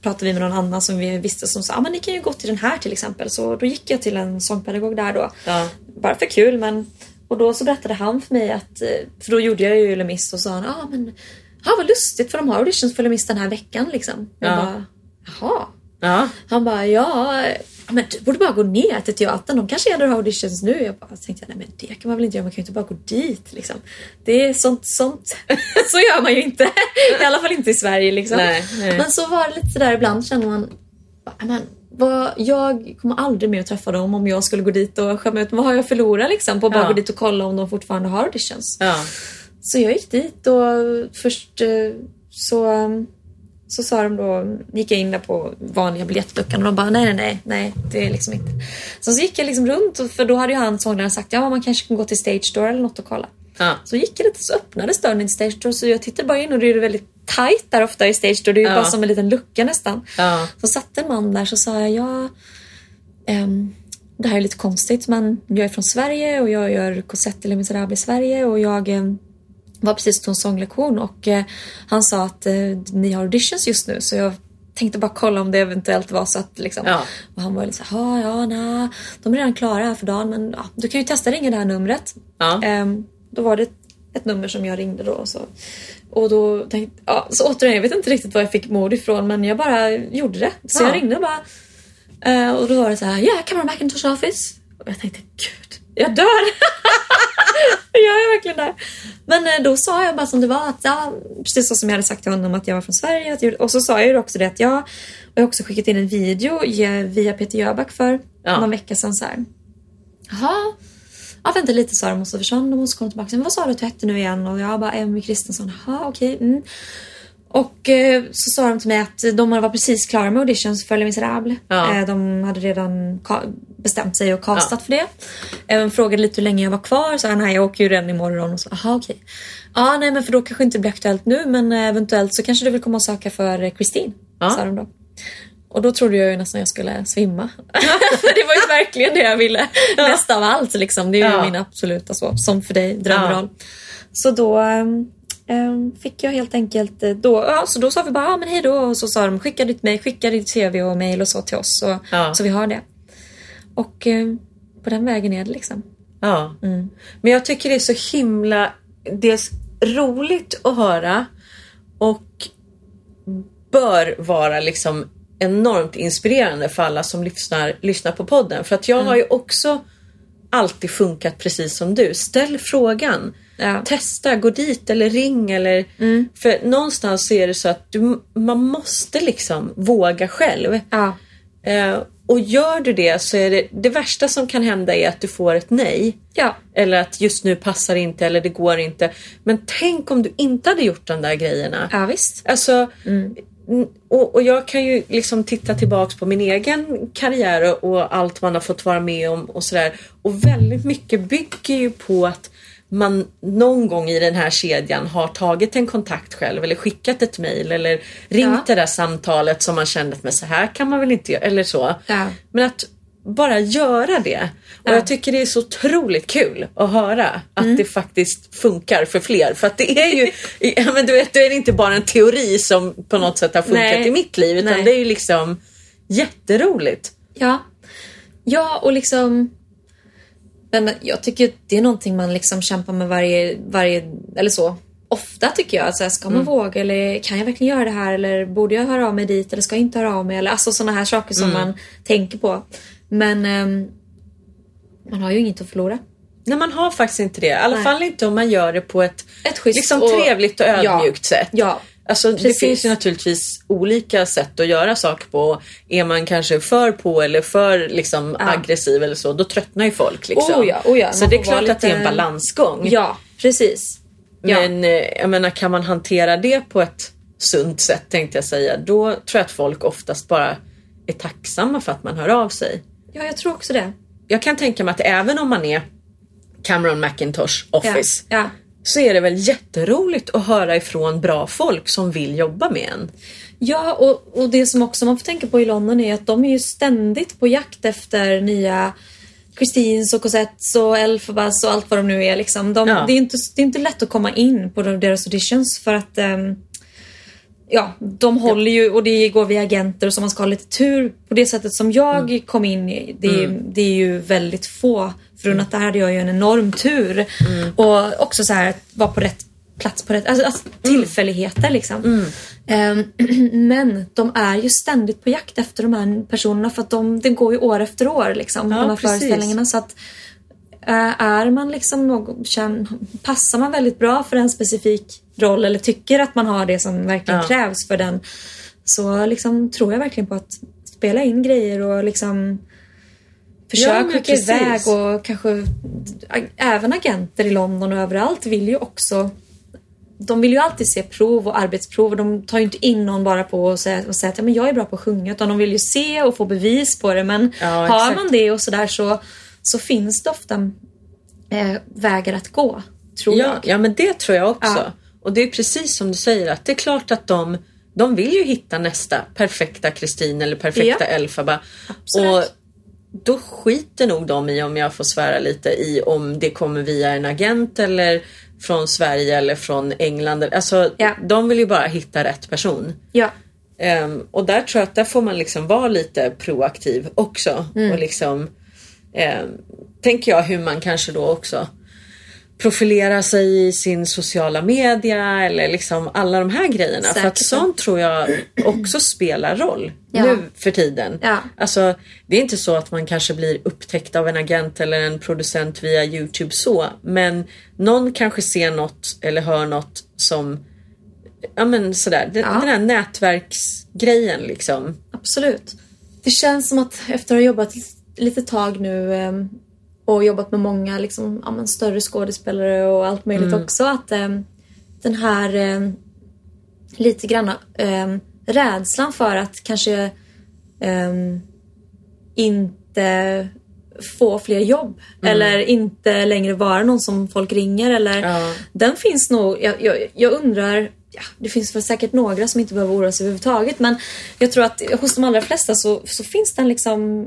Speaker 3: pratade vi med någon annan som vi visste som sa ah, men ni kan ju gå till den här till exempel. Så då gick jag till en sångpedagog där då.
Speaker 2: Ja.
Speaker 3: Bara för kul men och då så berättade han för mig att, för då gjorde jag ju Le Mis och sa han, ah, men ah, vad lustigt för de har auditions för Le Mis den här veckan liksom. Jag
Speaker 2: Ja.
Speaker 3: bara, jaha.
Speaker 2: Ja.
Speaker 3: Han bara, ja, men du borde bara gå ner till teatern. De kanske gör auditions nu. Jag bara tänkte, nej men det kan man väl inte göra. Man kan ju inte bara gå dit liksom. Det är sånt, sånt. så gör man ju inte. I alla fall inte i Sverige liksom.
Speaker 2: Nej, nej.
Speaker 3: Men så var det lite sådär ibland känner man, men, vad, jag kommer aldrig mer att träffa dem om jag skulle gå dit och skämma ut Vad har jag förlorat liksom på att bara
Speaker 2: Ja.
Speaker 3: gå dit och kolla om de fortfarande har auditions?
Speaker 2: Ja.
Speaker 3: Så jag gick dit och först eh, så, så sa de då, gick jag in där på vanliga biljettluckan och de bara nej, nej, nej, nej, det är liksom inte. Så, så gick jag liksom runt för då hade ju han sångaren sagt ja, man kanske kan gå till Stage Door eller något och kolla.
Speaker 2: Ja.
Speaker 3: Så gick jag lite så öppnades dörren till Stage Door så jag tittade bara in och det är väldigt tight där ofta i Stage Door. Det är ju
Speaker 2: Ja.
Speaker 3: bara som en liten lucka nästan.
Speaker 2: Ja.
Speaker 3: Så satt en man där så sa jag ja, ehm, det här är lite konstigt men jag är från Sverige och jag gör Cosette Les Misérables i Sverige och jag ehm, var precis på en sånglektion och eh, han sa att eh, ni har auditions just nu så jag tänkte bara kolla om det eventuellt var så att liksom.
Speaker 2: Ja.
Speaker 3: Och han var lite så här, ja, nej, de är redan klara här för dagen men ja, du kan ju testa ringa det här numret.
Speaker 2: Ja.
Speaker 3: Ehm, då var det ett, nummer som jag ringde då och så. Och då tänkte ja, så återigen, jag vet inte riktigt var jag fick mod ifrån men jag bara gjorde det. Så
Speaker 2: Ja.
Speaker 3: jag ringde och bara eh, och då var det så här, ja, Cameron McIntosh office. Och jag tänkte, gud, jag dör! jag är verkligen där. Men eh, då sa jag bara som det var att ja, precis så som jag hade sagt till honom att jag var från Sverige. Jag, och så sa jag ju också det att jag, och jag har också skickat in en video via Peter Jöback för
Speaker 2: Ja.
Speaker 3: någon vecka sedan så här. Jaha. Ja, vänta lite sa de och så försvann de och så kom de tillbaka. Men vad sa du att du hette nu igen? Och jag bara Emmy Kristensson. Jaha, okej. Mm. Och eh, så sa de till mig att de var precis klara med auditions för Les Misérables.
Speaker 2: Ja.
Speaker 3: Eh, de hade redan bestämt sig och castat för det. Eh, frågade lite hur länge jag var kvar. Så nej, jag åker ju redan imorgon. Och så, aha, okej. Ja, nej, men för då kanske inte blir aktuellt nu. Men eventuellt så kanske du vill komma och söka för Christine.
Speaker 2: Ja.
Speaker 3: Sa de då. Och då trodde jag ju nästan jag skulle svimma. det var ju verkligen det jag ville. Mest av allt liksom. Det är ju
Speaker 2: Ja.
Speaker 3: min absoluta så. Som för dig, drömroll. Så då ehm, fick jag helt enkelt, eh, då, ja, så då sa vi bara ja, men hej då och så sa de skicka ditt, mail, skicka ditt CV och mail och så till oss så,
Speaker 2: Ja.
Speaker 3: så vi har det. Och eh, på den vägen är det liksom.
Speaker 2: Ja. Men jag tycker det är så himla dels roligt att höra och bör vara liksom enormt inspirerande för alla som lyssnar, lyssnar på podden. För att jag har ju också alltid funkat precis som du. Ställ frågan.
Speaker 3: Ja.
Speaker 2: testa, gå dit eller ring eller... För någonstans så är det så att du, man måste liksom våga själv.
Speaker 3: Ja.
Speaker 2: Eh, och gör du det så är det, det värsta som kan hända är att du får ett nej.
Speaker 3: Ja.
Speaker 2: Eller att just nu passar inte eller det går inte. Men tänk om du inte hade gjort de där grejerna.
Speaker 3: Ja, visst.
Speaker 2: Alltså, n- och, och jag kan ju liksom titta tillbaks på min egen karriär och allt man har fått vara med om och sådär. Och väldigt mycket bygger ju på att man någon gång i den här kedjan har tagit en kontakt själv eller skickat ett mejl eller ringt
Speaker 3: Ja.
Speaker 2: det där samtalet som man kände att men så här kan man väl inte göra eller så.
Speaker 3: Ja.
Speaker 2: Men att bara göra det. Och
Speaker 3: Ja.
Speaker 2: jag tycker det är så otroligt kul att höra att
Speaker 3: Mm.
Speaker 2: det faktiskt funkar för fler. För att det är ju, ja, men du vet, det är inte bara en teori som på något sätt har funkat
Speaker 3: Nej.
Speaker 2: i mitt liv utan
Speaker 3: Nej.
Speaker 2: det är ju liksom jätteroligt.
Speaker 3: Ja. Ja, och liksom... Men jag tycker det är någonting man liksom kämpar med varje, varje eller så. Ofta tycker jag. Alltså, ska man våga eller kan jag verkligen göra det här? Eller borde jag höra av mig dit? Eller ska jag inte höra av mig? Eller alltså sådana här saker som man tänker på. Men ehm, man har ju inget att förlora.
Speaker 2: Nej man har faktiskt inte det. I alla
Speaker 3: Nej.
Speaker 2: fall inte om man gör det på ett,
Speaker 3: Ett
Speaker 2: liksom
Speaker 3: och-
Speaker 2: trevligt och ödmjukt sätt.
Speaker 3: Ja.
Speaker 2: Alltså, det finns ju naturligtvis olika sätt att göra saker på. Är man kanske för på eller för liksom,
Speaker 3: Ja.
Speaker 2: aggressiv eller så, då tröttnar ju folk. Liksom.
Speaker 3: Oh ja, oh ja.
Speaker 2: Så det är klart att det är en
Speaker 3: lite-
Speaker 2: balansgång.
Speaker 3: Ja, precis. Ja.
Speaker 2: Men eh, jag menar, kan man hantera det på ett sunt sätt tänkte jag säga, då tror jag att folk oftast bara är tacksamma för att man hör av sig.
Speaker 3: ja, jag tror också det.
Speaker 2: Jag kan tänka mig att även om man är Cameron McIntosh
Speaker 3: Ja.
Speaker 2: Office
Speaker 3: Ja.
Speaker 2: Så är det väl jätteroligt att höra ifrån bra folk som vill jobba med en.
Speaker 3: Ja, och, och det som också man får tänka på i London är att de är ju ständigt på jakt efter nya Christines och Cosettes och Elphabas och allt vad de nu är. Liksom. De,
Speaker 2: Ja.
Speaker 3: det, är inte, det är inte lätt att komma in på de- deras auditions för att ehm, Ja, de håller ju och det går via agenter och så man ska ha lite tur på det sättet som jag
Speaker 2: Mm.
Speaker 3: kom in i. Det, är- det är ju väldigt få förunnat. Där hade jag ju en enorm tur.
Speaker 2: Mm.
Speaker 3: Och också så här att vara på rätt plats på rätt... Alltså, alltså tillfälligheter liksom. Ehm, men de är ju ständigt på jakt efter de här personerna för att de, det går ju år efter år liksom.
Speaker 2: Ja,
Speaker 3: de här
Speaker 2: precis.
Speaker 3: föreställningarna. Så att är man liksom någon, passar man väldigt bra för en specifik roll eller tycker att man har det som verkligen
Speaker 2: Ja.
Speaker 3: krävs för den så liksom tror jag verkligen på att spela in grejer och liksom
Speaker 2: Ja,
Speaker 3: försök
Speaker 2: men
Speaker 3: skicka iväg och kanske även agenter i London och överallt vill ju också de vill ju alltid se prov och arbetsprov och de tar ju inte in någon bara på att säga, och säga att ja, men jag är bra på att sjunga utan de vill ju se och få bevis på det men
Speaker 2: Ja,
Speaker 3: har man det och sådär så, så finns det ofta eh, vägar att gå. Tror
Speaker 2: Ja,
Speaker 3: jag.
Speaker 2: ja men det tror jag också.
Speaker 3: Ja.
Speaker 2: Och det är precis som du säger att det är klart att de, de vill ju hitta nästa perfekta Kristin eller perfekta
Speaker 3: Ja.
Speaker 2: Elfaba.
Speaker 3: Absolut.
Speaker 2: Och då skiter nog de i, om jag får svära lite, i om det kommer via en agent eller från Sverige eller från England. Alltså,
Speaker 3: Ja.
Speaker 2: de vill ju bara hitta rätt person.
Speaker 3: Ja.
Speaker 2: Ehm, och där tror jag att där får man liksom vara lite proaktiv också.
Speaker 3: Mm.
Speaker 2: Och liksom ehm, tänker jag hur man kanske då också profilerar sig i sin sociala media eller liksom alla de här grejerna. För att
Speaker 3: Säkert.
Speaker 2: sånt tror jag också spelar roll
Speaker 3: Ja.
Speaker 2: nu för tiden.
Speaker 3: Ja.
Speaker 2: Alltså, det är inte så att man kanske blir upptäckt av en agent eller en producent via Youtube så. Men någon kanske ser något eller hör något som Ja men sådär, den,
Speaker 3: Ja.
Speaker 2: den här nätverksgrejen liksom.
Speaker 3: Absolut. Det känns som att efter att ha jobbat lite tag nu eh, och jobbat med många liksom, ja, större skådespelare och allt möjligt också att eh, den här eh, lite grann rädslan för att kanske inte få fler jobb eller inte längre vara någon som folk ringer eller
Speaker 2: Ja.
Speaker 3: den finns nog, jag, jag, jag undrar Ja, det finns väl säkert några som inte behöver oroa sig överhuvudtaget men jag tror att hos de allra flesta så, så finns den liksom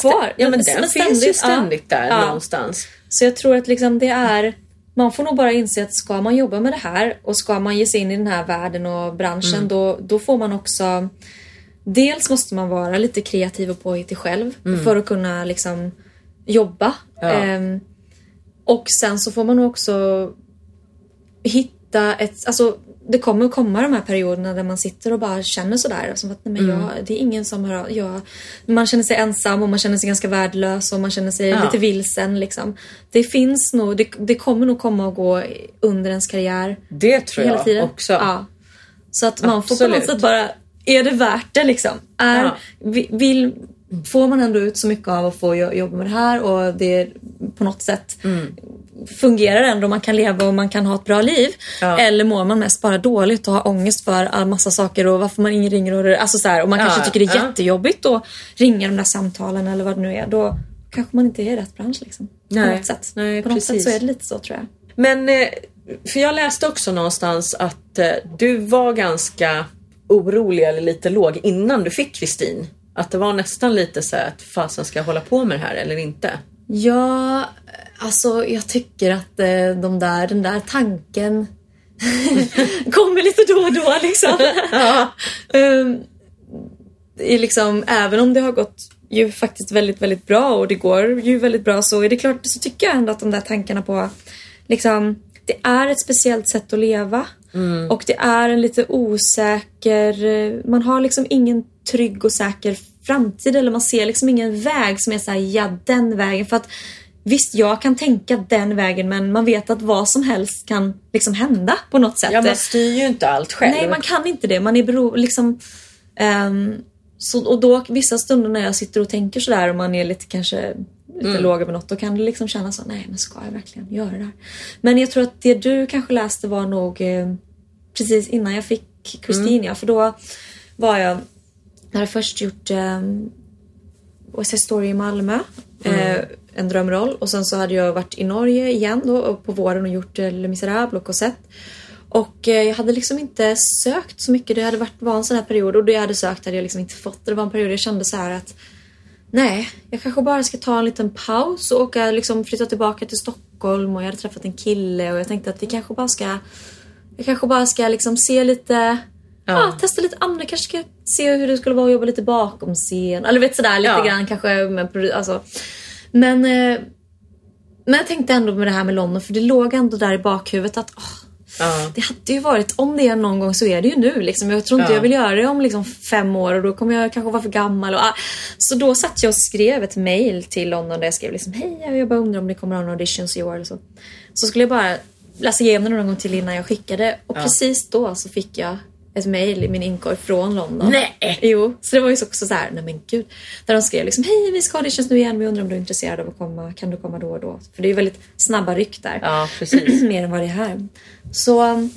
Speaker 3: kvar.
Speaker 2: Ja men den
Speaker 3: ständigt,
Speaker 2: finns ju ständigt där
Speaker 3: Ja.
Speaker 2: någonstans.
Speaker 3: Så jag tror att liksom det är man får nog bara inse att ska man jobba med det här och ska man ge sig in i den här världen och branschen
Speaker 2: Mm.
Speaker 3: då, då får man också Dels måste man vara lite kreativ och påhittig själv för att kunna liksom jobba.
Speaker 2: Mm. Ja.
Speaker 3: Ehm, och sen så får man också hitta ett, alltså det kommer komma de här perioderna där man sitter och bara känner sådär. Som att, nej, men
Speaker 2: Mm.
Speaker 3: jag, det är ingen som hör jag, Man känner sig ensam och man känner sig ganska värdelös och man känner sig
Speaker 2: Ja.
Speaker 3: lite vilsen. Liksom. Det finns nog, det, det kommer nog komma och gå under ens karriär.
Speaker 2: Det tror
Speaker 3: hela
Speaker 2: jag
Speaker 3: tiden.
Speaker 2: också.
Speaker 3: Ja. Så att man får på
Speaker 2: Absolut.
Speaker 3: något sätt bara, är det värt det liksom? Är,
Speaker 2: Ja.
Speaker 3: vi- vill, får man ändå ut så mycket av att få jo- jobba med det här och det på något sätt
Speaker 2: Mm.
Speaker 3: Fungerar ändå, man kan leva och man kan ha ett bra liv.
Speaker 2: Ja.
Speaker 3: Eller mår man mest bara dåligt och har ångest för all massa saker och varför man ingen ringer och, alltså så här, och man kanske tycker det är jättejobbigt att ringa de där samtalen eller vad det nu är. Då kanske man inte är i rätt bransch liksom.
Speaker 2: Nej.
Speaker 3: På något sätt.
Speaker 2: Nej,
Speaker 3: på något
Speaker 2: precis.
Speaker 3: sätt så är det lite så tror jag.
Speaker 2: Men, eh, för jag läste också någonstans att eh, du var ganska orolig eller lite låg innan du fick Kristin. Att det var nästan lite så att fasen ska jag hålla på med det här eller inte?
Speaker 3: Ja, alltså jag tycker att eh, de där, den där tanken kommer lite då och då liksom. Det är liksom. Även om det har gått ju faktiskt väldigt, väldigt bra och det går ju väldigt bra så är det klart så tycker jag ändå att de där tankarna på liksom det är ett speciellt sätt att leva och det är en lite osäker, eh, man har liksom ingen trygg och säker framtid eller man ser liksom ingen väg som är såhär, ja den vägen. För att visst, jag kan tänka den vägen men man vet att vad som helst kan liksom hända på något sätt.
Speaker 2: Ja, man styr ju inte allt själv.
Speaker 3: Nej, man kan inte det. Man är bero, liksom... ehm, så, och då vissa stunder när jag sitter och tänker sådär och man är lite kanske lite
Speaker 2: Mm.
Speaker 3: låg över något, då kan det liksom kännas så, nej men ska jag verkligen göra det här? Men jag tror att det du kanske läste var nog eh, precis innan jag fick Kristin,
Speaker 2: Mm.
Speaker 3: för då var jag, jag hade först gjort eh, West Story i Malmö,
Speaker 2: Mm.
Speaker 3: eh, en drömroll. Och sen så hade jag varit i Norge igen då på våren och gjort eh, Les Misérables och Cosette. Och eh, jag hade liksom inte sökt så mycket. Det hade varit, var en sån här period och det jag hade sökt hade jag liksom inte fått. Det var en period jag kände så här att nej, jag kanske bara ska ta en liten paus och åka, liksom flytta tillbaka till Stockholm och jag hade träffat en kille och jag tänkte att vi kanske bara ska jag kanske bara ska liksom se lite Ja. testa lite andra, kanske ska se hur det skulle vara att jobba lite bakom scen. Eller vet sådär lite
Speaker 2: Ja.
Speaker 3: grann kanske med alltså. Men, eh, men jag tänkte ändå med det här med London för det låg ändå där i bakhuvudet att åh,
Speaker 2: Ja.
Speaker 3: det hade ju varit, om det är någon gång så är det ju nu liksom. Jag tror inte
Speaker 2: Ja.
Speaker 3: jag vill göra det om liksom fem år och då kommer jag kanske vara för gammal. Och, ah. Så då satt jag och skrev ett mail till London där jag skrev liksom hej jag bara undrar om det kommer ha några auditions i år eller så. Så skulle jag bara läsa igenom det någon gång till innan jag skickade och precis då så fick jag ett mail i min inkorg från London.
Speaker 2: Nej.
Speaker 3: Jo, så det var ju också så här, nej men gud. Där de skrev liksom, hej vi ska auditions nu igen, vi undrar om du är intresserad av att komma, kan du komma då och då? För det är ju väldigt snabba ryck där.
Speaker 2: Ja, precis.
Speaker 3: Mer än vad det är här. Så um,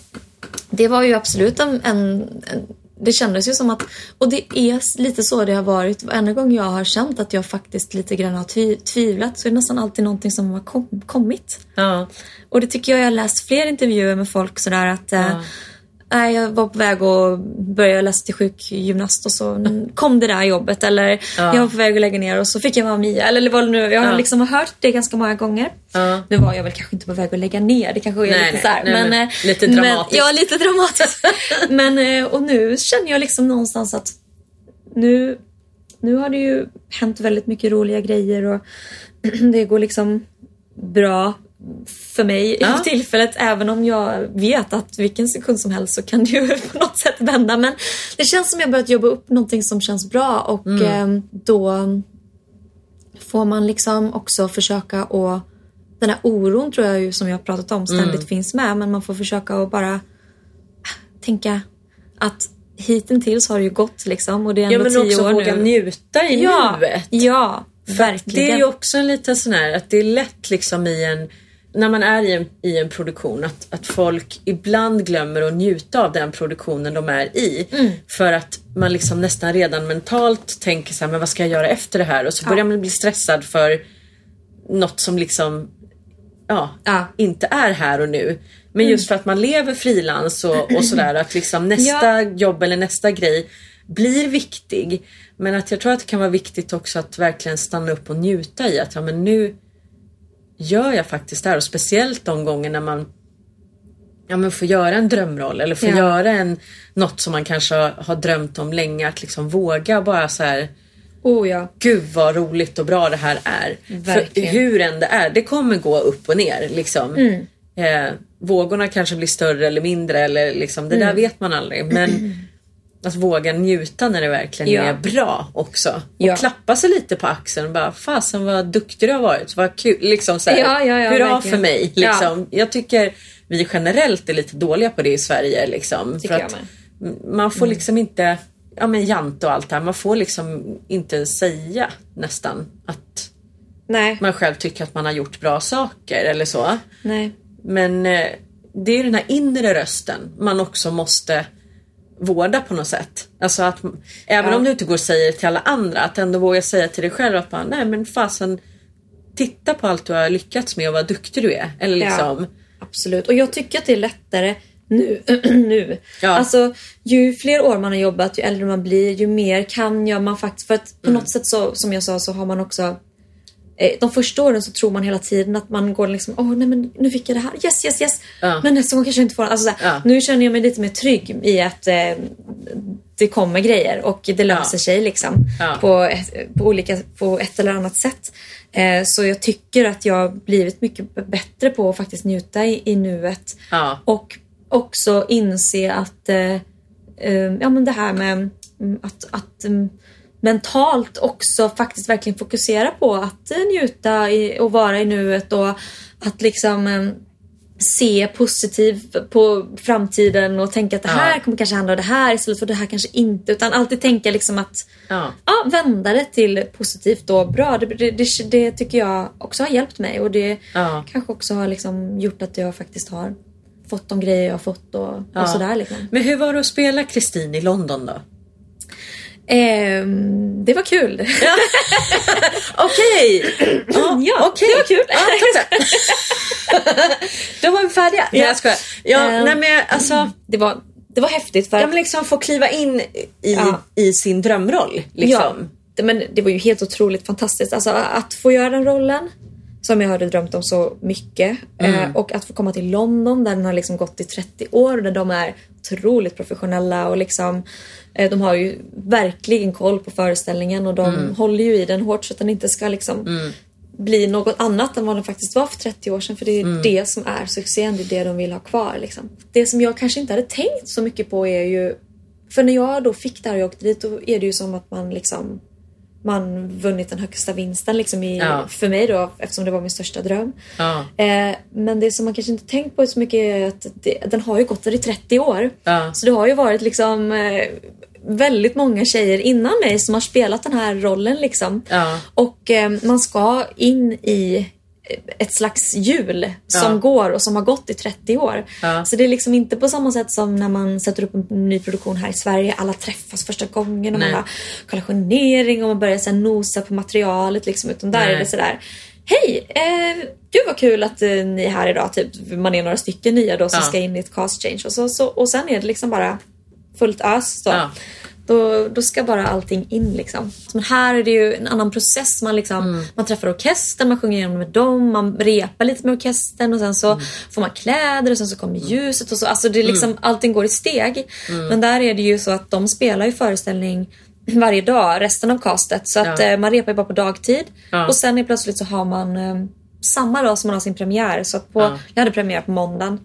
Speaker 3: det var ju absolut en, en, en det kändes ju som att, och det är lite så det har varit. Varenda gång jag har känt att jag faktiskt lite grann har tvi, tvivlat så är det nästan alltid någonting som har kom, kommit.
Speaker 2: Ja.
Speaker 3: Och det tycker jag, jag har läst fler intervjuer med folk sådär att eh,
Speaker 2: Ja.
Speaker 3: Nej, jag var på väg att börja läsa till sjukgymnast och så kom det där jobbet. Eller
Speaker 2: Ja.
Speaker 3: jag var på väg att lägga ner och så fick jag Mamma Mia. Eller vad det nu Jag har
Speaker 2: Ja.
Speaker 3: liksom hört det ganska många gånger.
Speaker 2: Ja.
Speaker 3: Nu var jag väl kanske inte på väg att lägga ner. Det kanske är
Speaker 2: Nej,
Speaker 3: lite
Speaker 2: nej,
Speaker 3: så här,
Speaker 2: nej,
Speaker 3: men,
Speaker 2: men
Speaker 3: eh,
Speaker 2: lite
Speaker 3: men-
Speaker 2: dramatiskt.
Speaker 3: ja, lite dramatiskt. men eh, och nu känner jag liksom någonstans att nu, nu har det ju hänt väldigt mycket roliga grejer och det går liksom bra för mig
Speaker 2: Ja.
Speaker 3: tillfället. Även om jag vet att vilken sekund som helst så kan det ju på något sätt vända. Men det känns som jag börjat jobba upp någonting som känns bra och
Speaker 2: Mm.
Speaker 3: eh, då får man liksom också försöka och den här oron tror jag ju som jag har pratat om ständigt
Speaker 2: Mm.
Speaker 3: finns med men man får försöka att bara tänka att hittills har det ju gått liksom och det är
Speaker 2: ja
Speaker 3: ändå
Speaker 2: men
Speaker 3: tio
Speaker 2: också
Speaker 3: år
Speaker 2: våga
Speaker 3: nu.
Speaker 2: njuta i
Speaker 3: ja,
Speaker 2: nuet.
Speaker 3: ja, verkligen.
Speaker 2: Det är ju också en liten sån här att det är lätt liksom i en när man är i en, i en produktion att, att folk ibland glömmer att njuta av den produktionen de är i.
Speaker 3: Mm.
Speaker 2: För att man liksom nästan redan mentalt tänker så här, men vad ska jag göra efter det här? Och så börjar man bli stressad för något som liksom ja,
Speaker 3: Ja.
Speaker 2: inte är här och nu. Men just för att man lever frilans och, och sådär att liksom nästa jobb eller nästa grej blir viktig. Men att jag tror att det kan vara viktigt också att verkligen stanna upp och njuta i att ja men nu gör jag faktiskt det här och speciellt de gånger när man ja, men får göra en drömroll eller får
Speaker 3: Ja.
Speaker 2: göra en, något som man kanske har, drömt om länge att liksom våga bara så här
Speaker 3: Oh ja.
Speaker 2: Gud vad roligt och bra det här är. För hur än det är, det kommer gå upp och ner liksom.
Speaker 3: Mm.
Speaker 2: Eh, vågorna kanske blir större eller mindre eller liksom, det
Speaker 3: Mm.
Speaker 2: där vet man aldrig. Men att våga njuta när det verkligen
Speaker 3: Ja.
Speaker 2: är bra också. Och
Speaker 3: Ja.
Speaker 2: klappa sig lite på axeln och bara fasen vad duktig du har varit. Vad kul. Liksom så här,
Speaker 3: Ja,
Speaker 2: hurra
Speaker 3: verkligen.
Speaker 2: för mig. Liksom. Jag tycker vi generellt är lite dåliga på det i Sverige. Liksom, för att man får liksom inte, ja men jante och allt det här, man får liksom inte säga nästan att
Speaker 3: Nej.
Speaker 2: man själv tycker att man har gjort bra saker eller så.
Speaker 3: Nej.
Speaker 2: Men eh, det är den här inre rösten man också måste vårda på något sätt. Alltså att även
Speaker 3: Ja.
Speaker 2: om du inte går och säger till alla andra, att ändå våga säga till dig själv att bara, nej men fasen titta på allt du har lyckats med och vad duktig du är. Eller liksom,
Speaker 3: Absolut. Och jag tycker att det är lättare nu. nu.
Speaker 2: Ja.
Speaker 3: Alltså, ju fler år man har jobbat, ju äldre man blir, ju mer kan jag man faktiskt... För att på
Speaker 2: Mm.
Speaker 3: något sätt så, som jag sa, så har man också... Eh, de första åren så tror man hela tiden att man går liksom, åh nej men nu fick jag det här, yes yes yes.
Speaker 2: Ja.
Speaker 3: Men nästa gång kanske jag inte får alltså, så här,
Speaker 2: Ja.
Speaker 3: Nu känner jag mig lite mer trygg i att eh, det kommer grejer och det löser
Speaker 2: Ja.
Speaker 3: sig liksom. På, på, olika, på ett eller annat sätt. Eh, så jag tycker att jag blivit mycket bättre på att faktiskt njuta i, i nuet. Och också inse att eh, eh, ja, men det här med mm, att, att mm, mentalt också faktiskt verkligen fokusera på att eh, njuta och vara i nuet och att liksom eh, se positivt på framtiden och tänka att det här
Speaker 2: Ja.
Speaker 3: kommer kanske handla om det här istället för det här kanske inte. Utan alltid tänka liksom att
Speaker 2: Ja.
Speaker 3: ja, vända det till positivt och bra. Det, det, det, tycker jag också har hjälpt mig och det
Speaker 2: Ja.
Speaker 3: kanske också har liksom gjort att jag faktiskt har fått de grejer jag har fått och, och sådär. Liksom.
Speaker 2: Men hur var det att spela Kristin i London då?
Speaker 3: Ehm, det var kul.
Speaker 2: Okej! Ja,
Speaker 3: Ja,
Speaker 2: okej.
Speaker 3: det var kul.
Speaker 2: Ja, tack. Då var vi färdiga. Nej,
Speaker 3: Ja.
Speaker 2: jag skojar. Ja,
Speaker 3: Ehm.
Speaker 2: nej, men alltså,
Speaker 3: Det var, det var häftigt för
Speaker 2: ja, men liksom få kliva in i,
Speaker 3: Ja.
Speaker 2: i sin drömroll. Liksom.
Speaker 3: Ja, men det var ju helt otroligt fantastiskt. Alltså att få göra den rollen som jag hade drömt om så mycket. Eh, och att få komma till London där den har liksom gått i 30 år och där de är otroligt professionella och liksom eh, de har ju verkligen koll på föreställningen och de håller ju i den hårt så att den inte ska liksom bli något annat än vad den faktiskt var för 30 år sedan. För det är det som är succén, det är det de vill ha kvar. Liksom. Det som jag kanske inte hade tänkt så mycket på är ju för när jag då fick det här och jag åkte dit då är det ju som att man liksom man vunnit den högsta vinsten liksom i,
Speaker 2: Ja.
Speaker 3: för mig då eftersom det var min största dröm.
Speaker 2: Ja.
Speaker 3: Eh, men det som man kanske inte tänkt på så mycket är att det, den har ju gått där i 30 år.
Speaker 2: Ja.
Speaker 3: Så det har ju varit liksom eh, väldigt många tjejer innan mig som har spelat den här rollen liksom. Och eh, man ska in i ett slags hjul som
Speaker 2: Ja.
Speaker 3: går och som har gått i 30 år.
Speaker 2: Ja.
Speaker 3: Så det är liksom inte på samma sätt som när man sätter upp en ny produktion här i Sverige. Alla träffas första gången och
Speaker 2: Nej.
Speaker 3: man har kollationering och man börjar så nosa på materialet. Liksom. Utan där
Speaker 2: Nej.
Speaker 3: är det sådär Hej! Eh, gud vad kul att eh, ni är här idag. Typ, man är några stycken nya då som
Speaker 2: Ja.
Speaker 3: ska in i ett cast change. Och, så, så, och sen är det liksom bara fullt ös. Så. Då, då ska bara allting in liksom. Men här är det ju en annan process. Man, liksom,
Speaker 2: Mm.
Speaker 3: man träffar orkestern, man sjunger igenom med dem, man repar lite med orkestern och sen så
Speaker 2: Mm.
Speaker 3: får man kläder och sen så kommer ljuset och så. Alltså det är liksom, allting går i steg.
Speaker 2: Mm.
Speaker 3: Men där är det ju så att de spelar ju föreställning varje dag, resten av castet. Så att
Speaker 2: Ja.
Speaker 3: eh, man repar ju bara på dagtid.
Speaker 2: Ja.
Speaker 3: Och sen är plötsligt så har man eh, samma dag som man har sin premiär. Så att på,
Speaker 2: Ja.
Speaker 3: jag hade premiär på måndagen.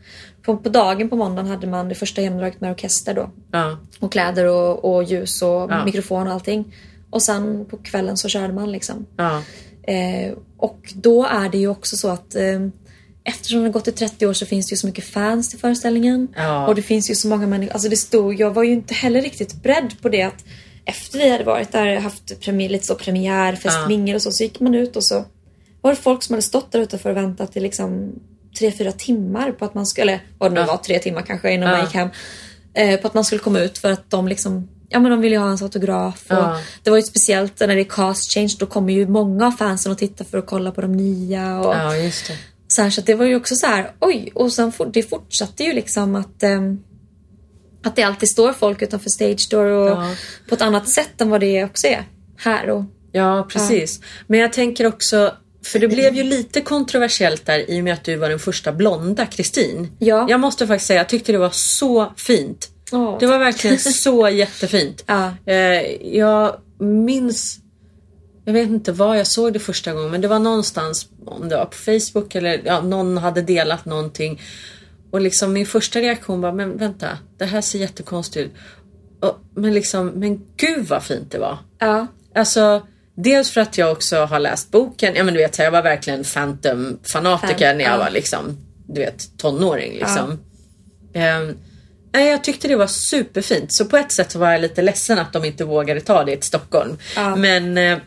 Speaker 3: På, på dagen på måndagen hade man det första genomdraget med orkester då
Speaker 2: Ja.
Speaker 3: och kläder och, och ljus och
Speaker 2: Ja.
Speaker 3: mikrofon och allting. Och sen på kvällen så körde man liksom.
Speaker 2: Ja.
Speaker 3: Eh, och då är det ju också så att eh, eftersom det har gått i 30 år så finns det ju så mycket fans till föreställningen. Och det finns ju så många människor. Alltså det stod, jag var ju inte heller riktigt beredd på det att efter vi hade varit där haft premiär, lite så premiärfest,
Speaker 2: Ja.
Speaker 3: mingel och så, så gick man ut och så var det folk som hade stått där utanför och väntat i liksom tre, fyra timmar på att man skulle, eller vad det nu
Speaker 2: Ja.
Speaker 3: var, tre timmar kanske innan
Speaker 2: Ja.
Speaker 3: man gick hem. Eh, på att man skulle komma ut för att de liksom Ja men de ville ju ha hans autograf och
Speaker 2: Ja.
Speaker 3: det var ju speciellt när det är cast change då kommer ju många av fansen och tittar för att kolla på de nya och
Speaker 2: ja, just det.
Speaker 3: så, här, så det var ju också så här, oj och sen for, det fortsatte ju liksom att ehm, att det alltid står folk utanför stage door och
Speaker 2: Ja.
Speaker 3: på ett annat sätt än vad det också är här och
Speaker 2: Ja, precis. Men jag tänker också, för det blev ju lite kontroversiellt där i och med att du var den första blonda Kristin.
Speaker 3: Ja.
Speaker 2: Jag måste faktiskt säga, jag tyckte det var så fint.
Speaker 3: Åh,
Speaker 2: Det var verkligen så jättefint.
Speaker 3: Ja.
Speaker 2: Eh, jag minns jag vet inte var jag såg det första gången men det var någonstans, om det var på Facebook eller ja, någon hade delat någonting. Och liksom min första reaktion var, men vänta, det här ser jättekonstigt ut. Och, men liksom, men gud vad fint det var.
Speaker 3: Ja.
Speaker 2: Alltså, dels för att jag också har läst boken. Ja men du vet, jag var verkligen Phantom-fanatiker
Speaker 3: Fan,
Speaker 2: när jag
Speaker 3: ja.
Speaker 2: var liksom, du vet, tonåring liksom. Ehm, nej, jag tyckte det var superfint. Så på ett sätt så var jag lite ledsen att de inte vågade ta det till Stockholm.
Speaker 3: Ja.
Speaker 2: Men eh,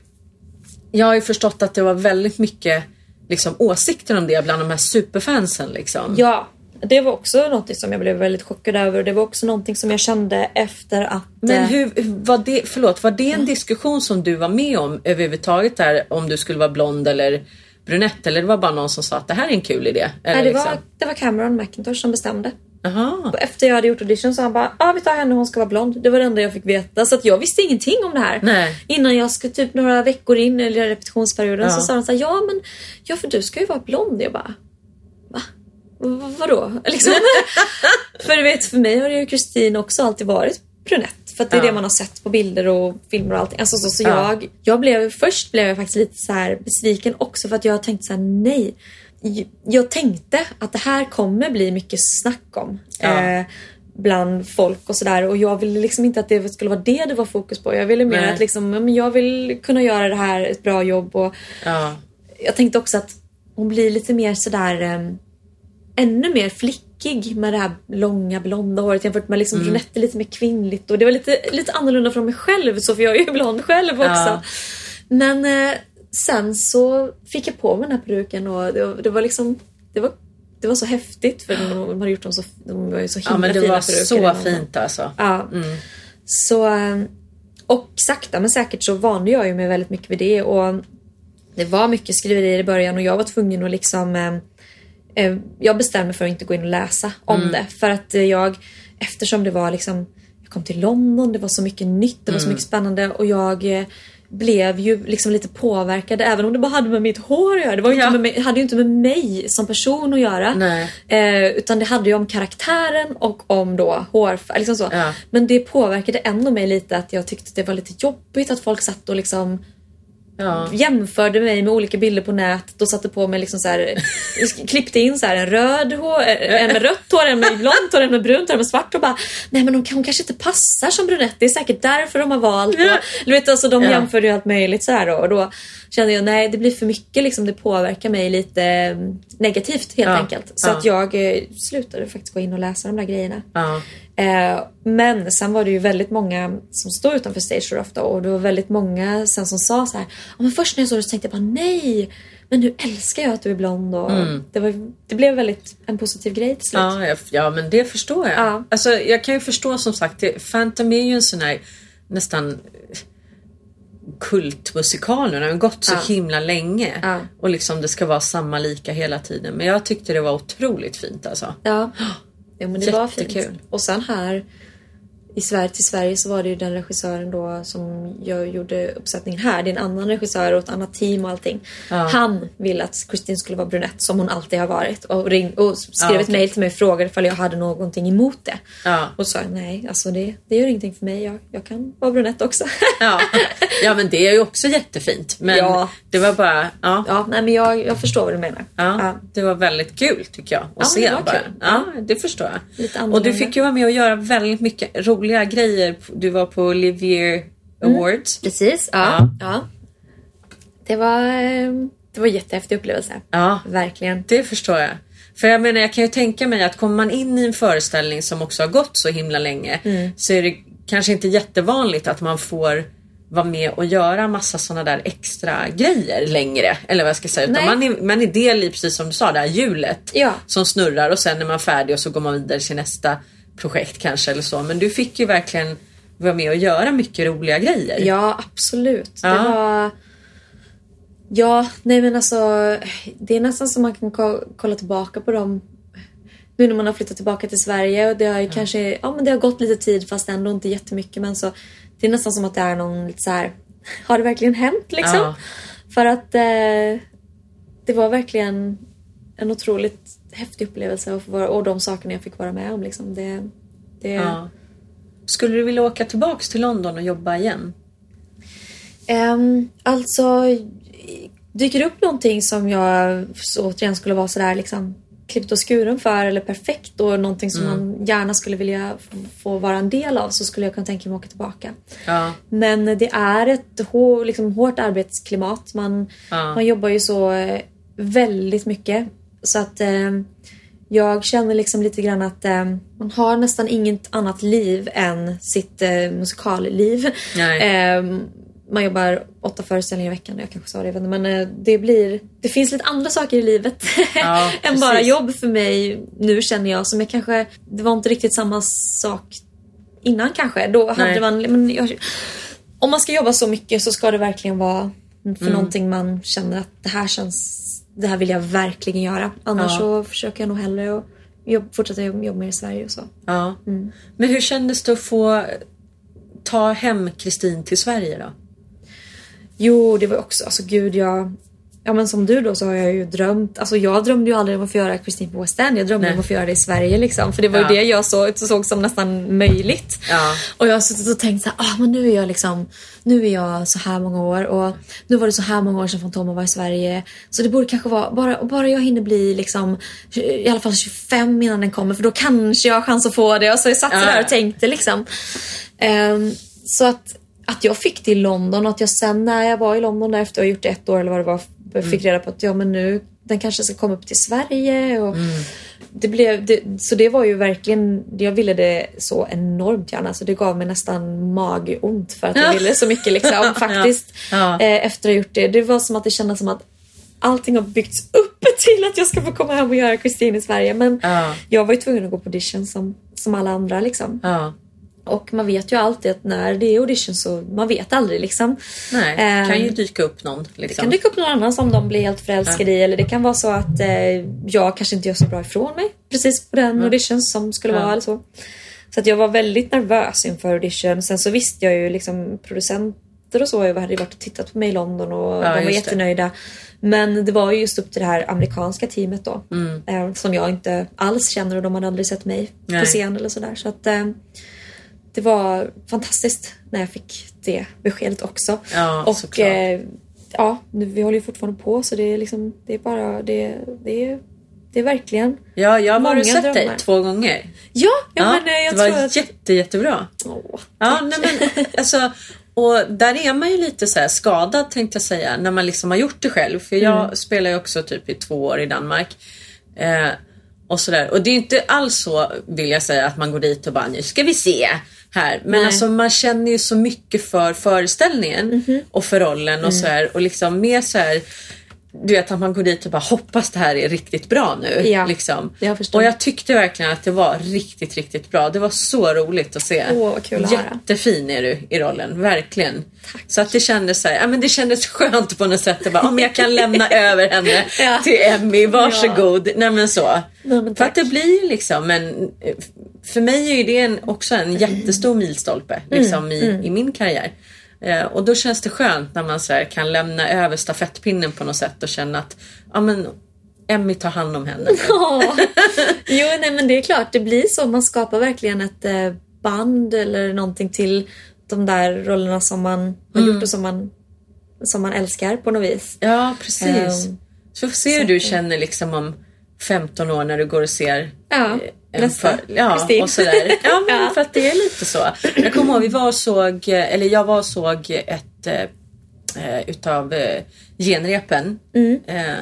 Speaker 2: jag har ju förstått att det var väldigt mycket liksom, åsikter om det bland de här superfansen. Liksom.
Speaker 3: Ja, det var också någonting som jag blev väldigt chockad över och det var också någonting som jag kände efter att...
Speaker 2: Men
Speaker 3: eh,
Speaker 2: hur, var det, förlåt, var det en diskussion som du var med om överhuvudtaget där om du skulle vara blond eller brunett eller det var bara någon som sa att det här är en kul idé? Eller
Speaker 3: Nej, det,
Speaker 2: liksom?
Speaker 3: var, det var Cameron McIntosh som bestämde. Och efter jag hade gjort audition så han bara, ja ah, vi tar henne hon ska vara blond. Det var det enda jag fick veta. Så att jag visste ingenting om det här.
Speaker 2: Nej.
Speaker 3: Innan jag skulle typ några veckor in i repetitionsperioden
Speaker 2: Ja.
Speaker 3: så sa de så här, ja men ja för du ska ju vara blond. Jag bara, vadå? Liksom. för du vet för mig har ju Kristin också alltid varit brunett. För att det är
Speaker 2: Ja.
Speaker 3: det man har sett på bilder och filmer och allting. Alltså, så, så
Speaker 2: Ja.
Speaker 3: jag, jag blev, först blev jag faktiskt lite så här besviken också för att jag tänkte så här, nej. Jag tänkte att det här kommer bli mycket snack om.
Speaker 2: Ja.
Speaker 3: Eh, bland folk och sådär och jag ville liksom inte att det skulle vara det det var fokus på. Jag ville mer
Speaker 2: Nej.
Speaker 3: att liksom, jag vill kunna göra det här ett bra jobb och
Speaker 2: Ja.
Speaker 3: jag tänkte också att hon blir lite mer sådär um, ännu mer flickig med det här långa blonda håret jämfört med liksom brunett är lite mer kvinnligt och det var lite, lite annorlunda från mig själv så för jag är ju blond själv också.
Speaker 2: Ja.
Speaker 3: Men eh, sen så fick jag på mig den här peruken och det, var- det var liksom det var, det var så häftigt för de, de hade gjort dem så, de var ju så himla
Speaker 2: ja men det
Speaker 3: fina
Speaker 2: var så fint alltså.
Speaker 3: Ja. Så, eh, och sakta men säkert så vande jag ju mig väldigt mycket vid det och det var mycket skriverier i början och jag var tvungen att liksom eh, jag bestämde mig för att inte gå in och läsa om det för att eh, jag eftersom det var liksom jag kom till London, det var så mycket nytt, det var så mycket spännande och jag eh, blev ju liksom lite påverkad även om det bara hade med mitt hår att göra. Det var ju
Speaker 2: Ja.
Speaker 3: inte med hade ju inte med mig som person att göra. Eh, utan det hade ju om karaktären och om då hårfärg. Liksom så.
Speaker 2: Ja.
Speaker 3: Men det påverkade ändå mig lite att jag tyckte det var lite jobbigt att folk satt och liksom
Speaker 2: Ja.
Speaker 3: jämförde mig med olika bilder på nätet och satte på mig liksom så här, klippte in så här en röd hår, en med rött hår, en med blont hår, en med brunt hår, en med svart och bara nej men hon, hon kanske inte passar som brunett, det är säkert därför de har valt. Och, du vet, alltså, de
Speaker 2: Ja.
Speaker 3: jämförde ju allt möjligt så här då, och då kände jag nej det blir för mycket liksom, det påverkar mig lite eh, negativt helt
Speaker 2: Ja.
Speaker 3: enkelt. Så att jag eh, slutade faktiskt gå in och läsa de där grejerna. Eh, men sen var det ju väldigt många som stod utanför Stage ofta och det var väldigt många sen som sa så här. "Ja, men först när jag såg det så tänkte jag bara nej, men nu älskar jag att du är blond och det, var, det blev väldigt en positiv grej till slut.
Speaker 2: Ja, jag, ja men det förstår jag.
Speaker 3: Ja.
Speaker 2: Alltså, jag kan ju förstå som sagt, det, Phantom är ju en sån här nästan kultmusikal nu. Den har gått så
Speaker 3: Ja.
Speaker 2: himla länge.
Speaker 3: Ja.
Speaker 2: Och liksom det ska vara samma lika hela tiden. Men jag tyckte det var otroligt fint alltså.
Speaker 3: Ja, ja men det var
Speaker 2: Jättekul.
Speaker 3: fint. Och sen här i Sverige, till Sverige så var det ju den regissören då som jag gjorde uppsättningen här. Det är en annan regissör och ett annat team och allting.
Speaker 2: Ja.
Speaker 3: Han ville att Kristin skulle vara brunett som hon alltid har varit och, ring, och skrev
Speaker 2: Ja,
Speaker 3: ett mejl till mig och frågade ifall jag hade någonting emot det.
Speaker 2: Ja.
Speaker 3: Och sa nej, alltså det, det gör ingenting för mig. Jag, jag kan vara brunett också.
Speaker 2: Ja. ja men det är ju också jättefint. Men
Speaker 3: Ja.
Speaker 2: det var bara, ja.
Speaker 3: ja, nej men jag, jag förstår vad du menar.
Speaker 2: Ja, det var väldigt kul tycker jag att
Speaker 3: men
Speaker 2: se.
Speaker 3: det var
Speaker 2: bara.
Speaker 3: kul.
Speaker 2: Ja, det förstår jag.
Speaker 3: Lite
Speaker 2: och du fick ju vara med och göra väldigt mycket roliga grejer. Du var på Olivier Awards.
Speaker 3: Precis, ja. ja. Det var, eh, det var en jättehäftig upplevelse.
Speaker 2: Ja,
Speaker 3: Verkligen.
Speaker 2: det förstår jag. För jag menar, jag kan ju tänka mig att kommer man in i en föreställning som också har gått så himla länge
Speaker 3: Mm.
Speaker 2: så är det kanske inte jättevanligt att man får vara med och göra massa sådana där extra grejer längre. Eller vad jag ska säga. Utan man är, man är del i, precis som du sa, det här hjulet
Speaker 3: Ja.
Speaker 2: som snurrar och sen är man färdig och så går man vidare till nästa projekt kanske eller så. Men du fick ju verkligen vara med och göra mycket roliga grejer.
Speaker 3: Ja, absolut.
Speaker 2: Ja.
Speaker 3: Det var... Ja, nej men alltså. Det är nästan som man kan ko- kolla tillbaka på dem. Nu när man har flyttat tillbaka till Sverige och det har ju kanske, ja men det har gått lite tid fast ändå inte jättemycket men så. Det är nästan som att det är någon lite så här. Har det verkligen hänt liksom?
Speaker 2: Ja.
Speaker 3: För att eh, det var verkligen en otroligt häftig upplevelse och, vara- och de sakerna jag fick vara med om liksom. Det, det,
Speaker 2: Ja. Skulle du vilja åka tillbaks till London och jobba igen?
Speaker 3: Um, alltså, dyker det upp någonting som jag så, återigen skulle vara sådär liksom klippt och skuren för eller perfekt och någonting som
Speaker 2: Mm.
Speaker 3: man gärna skulle vilja få vara en del av så skulle jag kunna tänka mig att åka tillbaka.
Speaker 2: Ja.
Speaker 3: Men det är ett hår, liksom, hårt arbetsklimat. Man,
Speaker 2: Ja.
Speaker 3: man jobbar ju så eh, väldigt mycket. Så att eh, jag känner liksom lite grann att eh, man har nästan inget annat liv än sitt eh, musikalliv. Eh, man jobbar åtta föreställningar i veckan. Jag kanske sa det, men eh, det blir... Det finns lite andra saker i livet
Speaker 2: Ja,
Speaker 3: än bara jobb för mig nu känner jag. Som jag kanske... Det var inte riktigt samma sak innan kanske. Då hade
Speaker 2: Nej.
Speaker 3: man... Men jag, om man ska jobba så mycket så ska det verkligen vara för
Speaker 2: Mm.
Speaker 3: någonting man känner att det här känns... Det här vill jag verkligen göra. Annars
Speaker 2: Ja.
Speaker 3: så försöker jag nog hellre att jobb, fortsätta jobba, mer i Sverige och så.
Speaker 2: Ja. Men hur kändes det att få ta hem Kristin till Sverige då?
Speaker 3: Jo, det var också, alltså gud jag... Ja men som du då så har jag ju drömt, alltså jag drömde ju aldrig om att få göra Kristin på West End. Jag drömde
Speaker 2: Nej.
Speaker 3: om att få göra det i Sverige liksom. För det var
Speaker 2: Ja.
Speaker 3: ju det jag så, såg som nästan möjligt.
Speaker 2: Ja.
Speaker 3: Och jag har suttit och tänkt så här, ah, men nu är jag liksom, nu är jag så här många år och nu var det så här många år sedan Fantomen var i Sverige. Så det borde kanske vara, bara, bara jag hinner bli liksom i alla fall 25 innan den kommer för då kanske jag har chans att få det. Och så jag satt
Speaker 2: Ja.
Speaker 3: där och tänkte liksom. Ehm, så att, att jag fick det i London och att jag sen när jag var i London där efter att ha gjort det ett år eller vad det var fick reda på att ja men nu den kanske ska komma upp till Sverige. Och det blev, det, så det var ju verkligen, jag ville det så enormt gärna så det gav mig nästan magont för att jag ville så mycket liksom faktiskt.
Speaker 2: Ja.
Speaker 3: Eh, efter att ha gjort det. Det var som att det kändes som att allting har byggts upp till att jag ska få komma hem och göra Kristin i Sverige. Men
Speaker 2: Ja.
Speaker 3: jag var ju tvungen att gå på audition som, som alla andra liksom.
Speaker 2: Ja.
Speaker 3: Och man vet ju alltid att när det är audition så man vet aldrig liksom.
Speaker 2: Nej, det kan ju
Speaker 3: Ehm,
Speaker 2: dyka upp någon.
Speaker 3: det
Speaker 2: Liksom.
Speaker 3: kan dyka upp någon annan som de blir helt förälskade i eller det kan vara så att eh, jag kanske inte gör så bra ifrån mig precis på den audition som skulle
Speaker 2: Ja.
Speaker 3: vara eller så. Så att jag var väldigt nervös inför audition. Sen så visste jag ju liksom producenter och så jag hade ju varit och tittat på mig i London och
Speaker 2: Ja,
Speaker 3: de var
Speaker 2: just det.
Speaker 3: jättenöjda. Men det var ju just upp till det här amerikanska teamet då.
Speaker 2: Mm.
Speaker 3: Eh, som jag inte alls känner och de hade aldrig sett mig
Speaker 2: Nej.
Speaker 3: på scen eller sådär. Så att eh, det var fantastiskt när jag fick det beskedet också.
Speaker 2: Ja,
Speaker 3: och
Speaker 2: såklart.
Speaker 3: eh, ja, nu, vi håller ju fortfarande på så det är liksom, det är bara, det, det är, det är verkligen...
Speaker 2: Ja, jag har bara sett dig två gånger.
Speaker 3: Ja, ja, men eh, jag
Speaker 2: det
Speaker 3: tror
Speaker 2: var
Speaker 3: att...
Speaker 2: jätte, jättebra.
Speaker 3: Åh,
Speaker 2: Ja, nej men alltså, och där är man ju lite så skadad tänkte jag säga när man liksom har gjort det själv. För jag
Speaker 3: Mm.
Speaker 2: spelar ju också typ i två år i Danmark. Eh, och sådär. Och det är inte alls så vill jag säga att man går dit och bara nu ska vi se här. Men
Speaker 3: Nej.
Speaker 2: alltså man känner ju så mycket för föreställningen
Speaker 3: Mhm.
Speaker 2: och för rollen
Speaker 3: Mm.
Speaker 2: och så här och liksom mer så här du vet att man går dit och bara hoppas det här är riktigt bra nu.
Speaker 3: Ja,
Speaker 2: liksom.
Speaker 3: jag
Speaker 2: och jag tyckte verkligen att det var riktigt, riktigt bra. Det var så roligt att se.
Speaker 3: Åh, vad kul att höra.
Speaker 2: Jättefin är du i rollen, verkligen. Så att det kändes så här, ja, men det kändes skönt på något sätt. att Bara, om jag kan lämna över henne
Speaker 3: Ja.
Speaker 2: till Emmy, varsågod. Nej men så.
Speaker 3: Nej, men
Speaker 2: för
Speaker 3: tack.
Speaker 2: att det blir ju liksom en, för mig är det en, också en jättestor milstolpe liksom,
Speaker 3: Mm,
Speaker 2: i, i min karriär. Eh, och då känns det skönt när man så kan lämna över stafettpinnen på något sätt och känna att ja, men, Emmy tar hand om henne.
Speaker 3: Ja. Jo, nej men det är klart, det blir så. Man skapar verkligen ett eh, band eller någonting till de där rollerna som man har
Speaker 2: Mm.
Speaker 3: gjort och som man, som man älskar på något vis.
Speaker 2: Ja, precis.
Speaker 3: Ehm,
Speaker 2: så får se hur du känner liksom om 15 år när du går och ser
Speaker 3: Ja,
Speaker 2: eh, en
Speaker 3: nästa.
Speaker 2: för- ja, och sådär. Ja, men
Speaker 3: Ja.
Speaker 2: för att det är lite så. Jag kommer ihåg, vi var och såg, eh, eller jag var och såg ett eh, eh, utav eh, genrepen.
Speaker 3: Mm.
Speaker 2: Eh,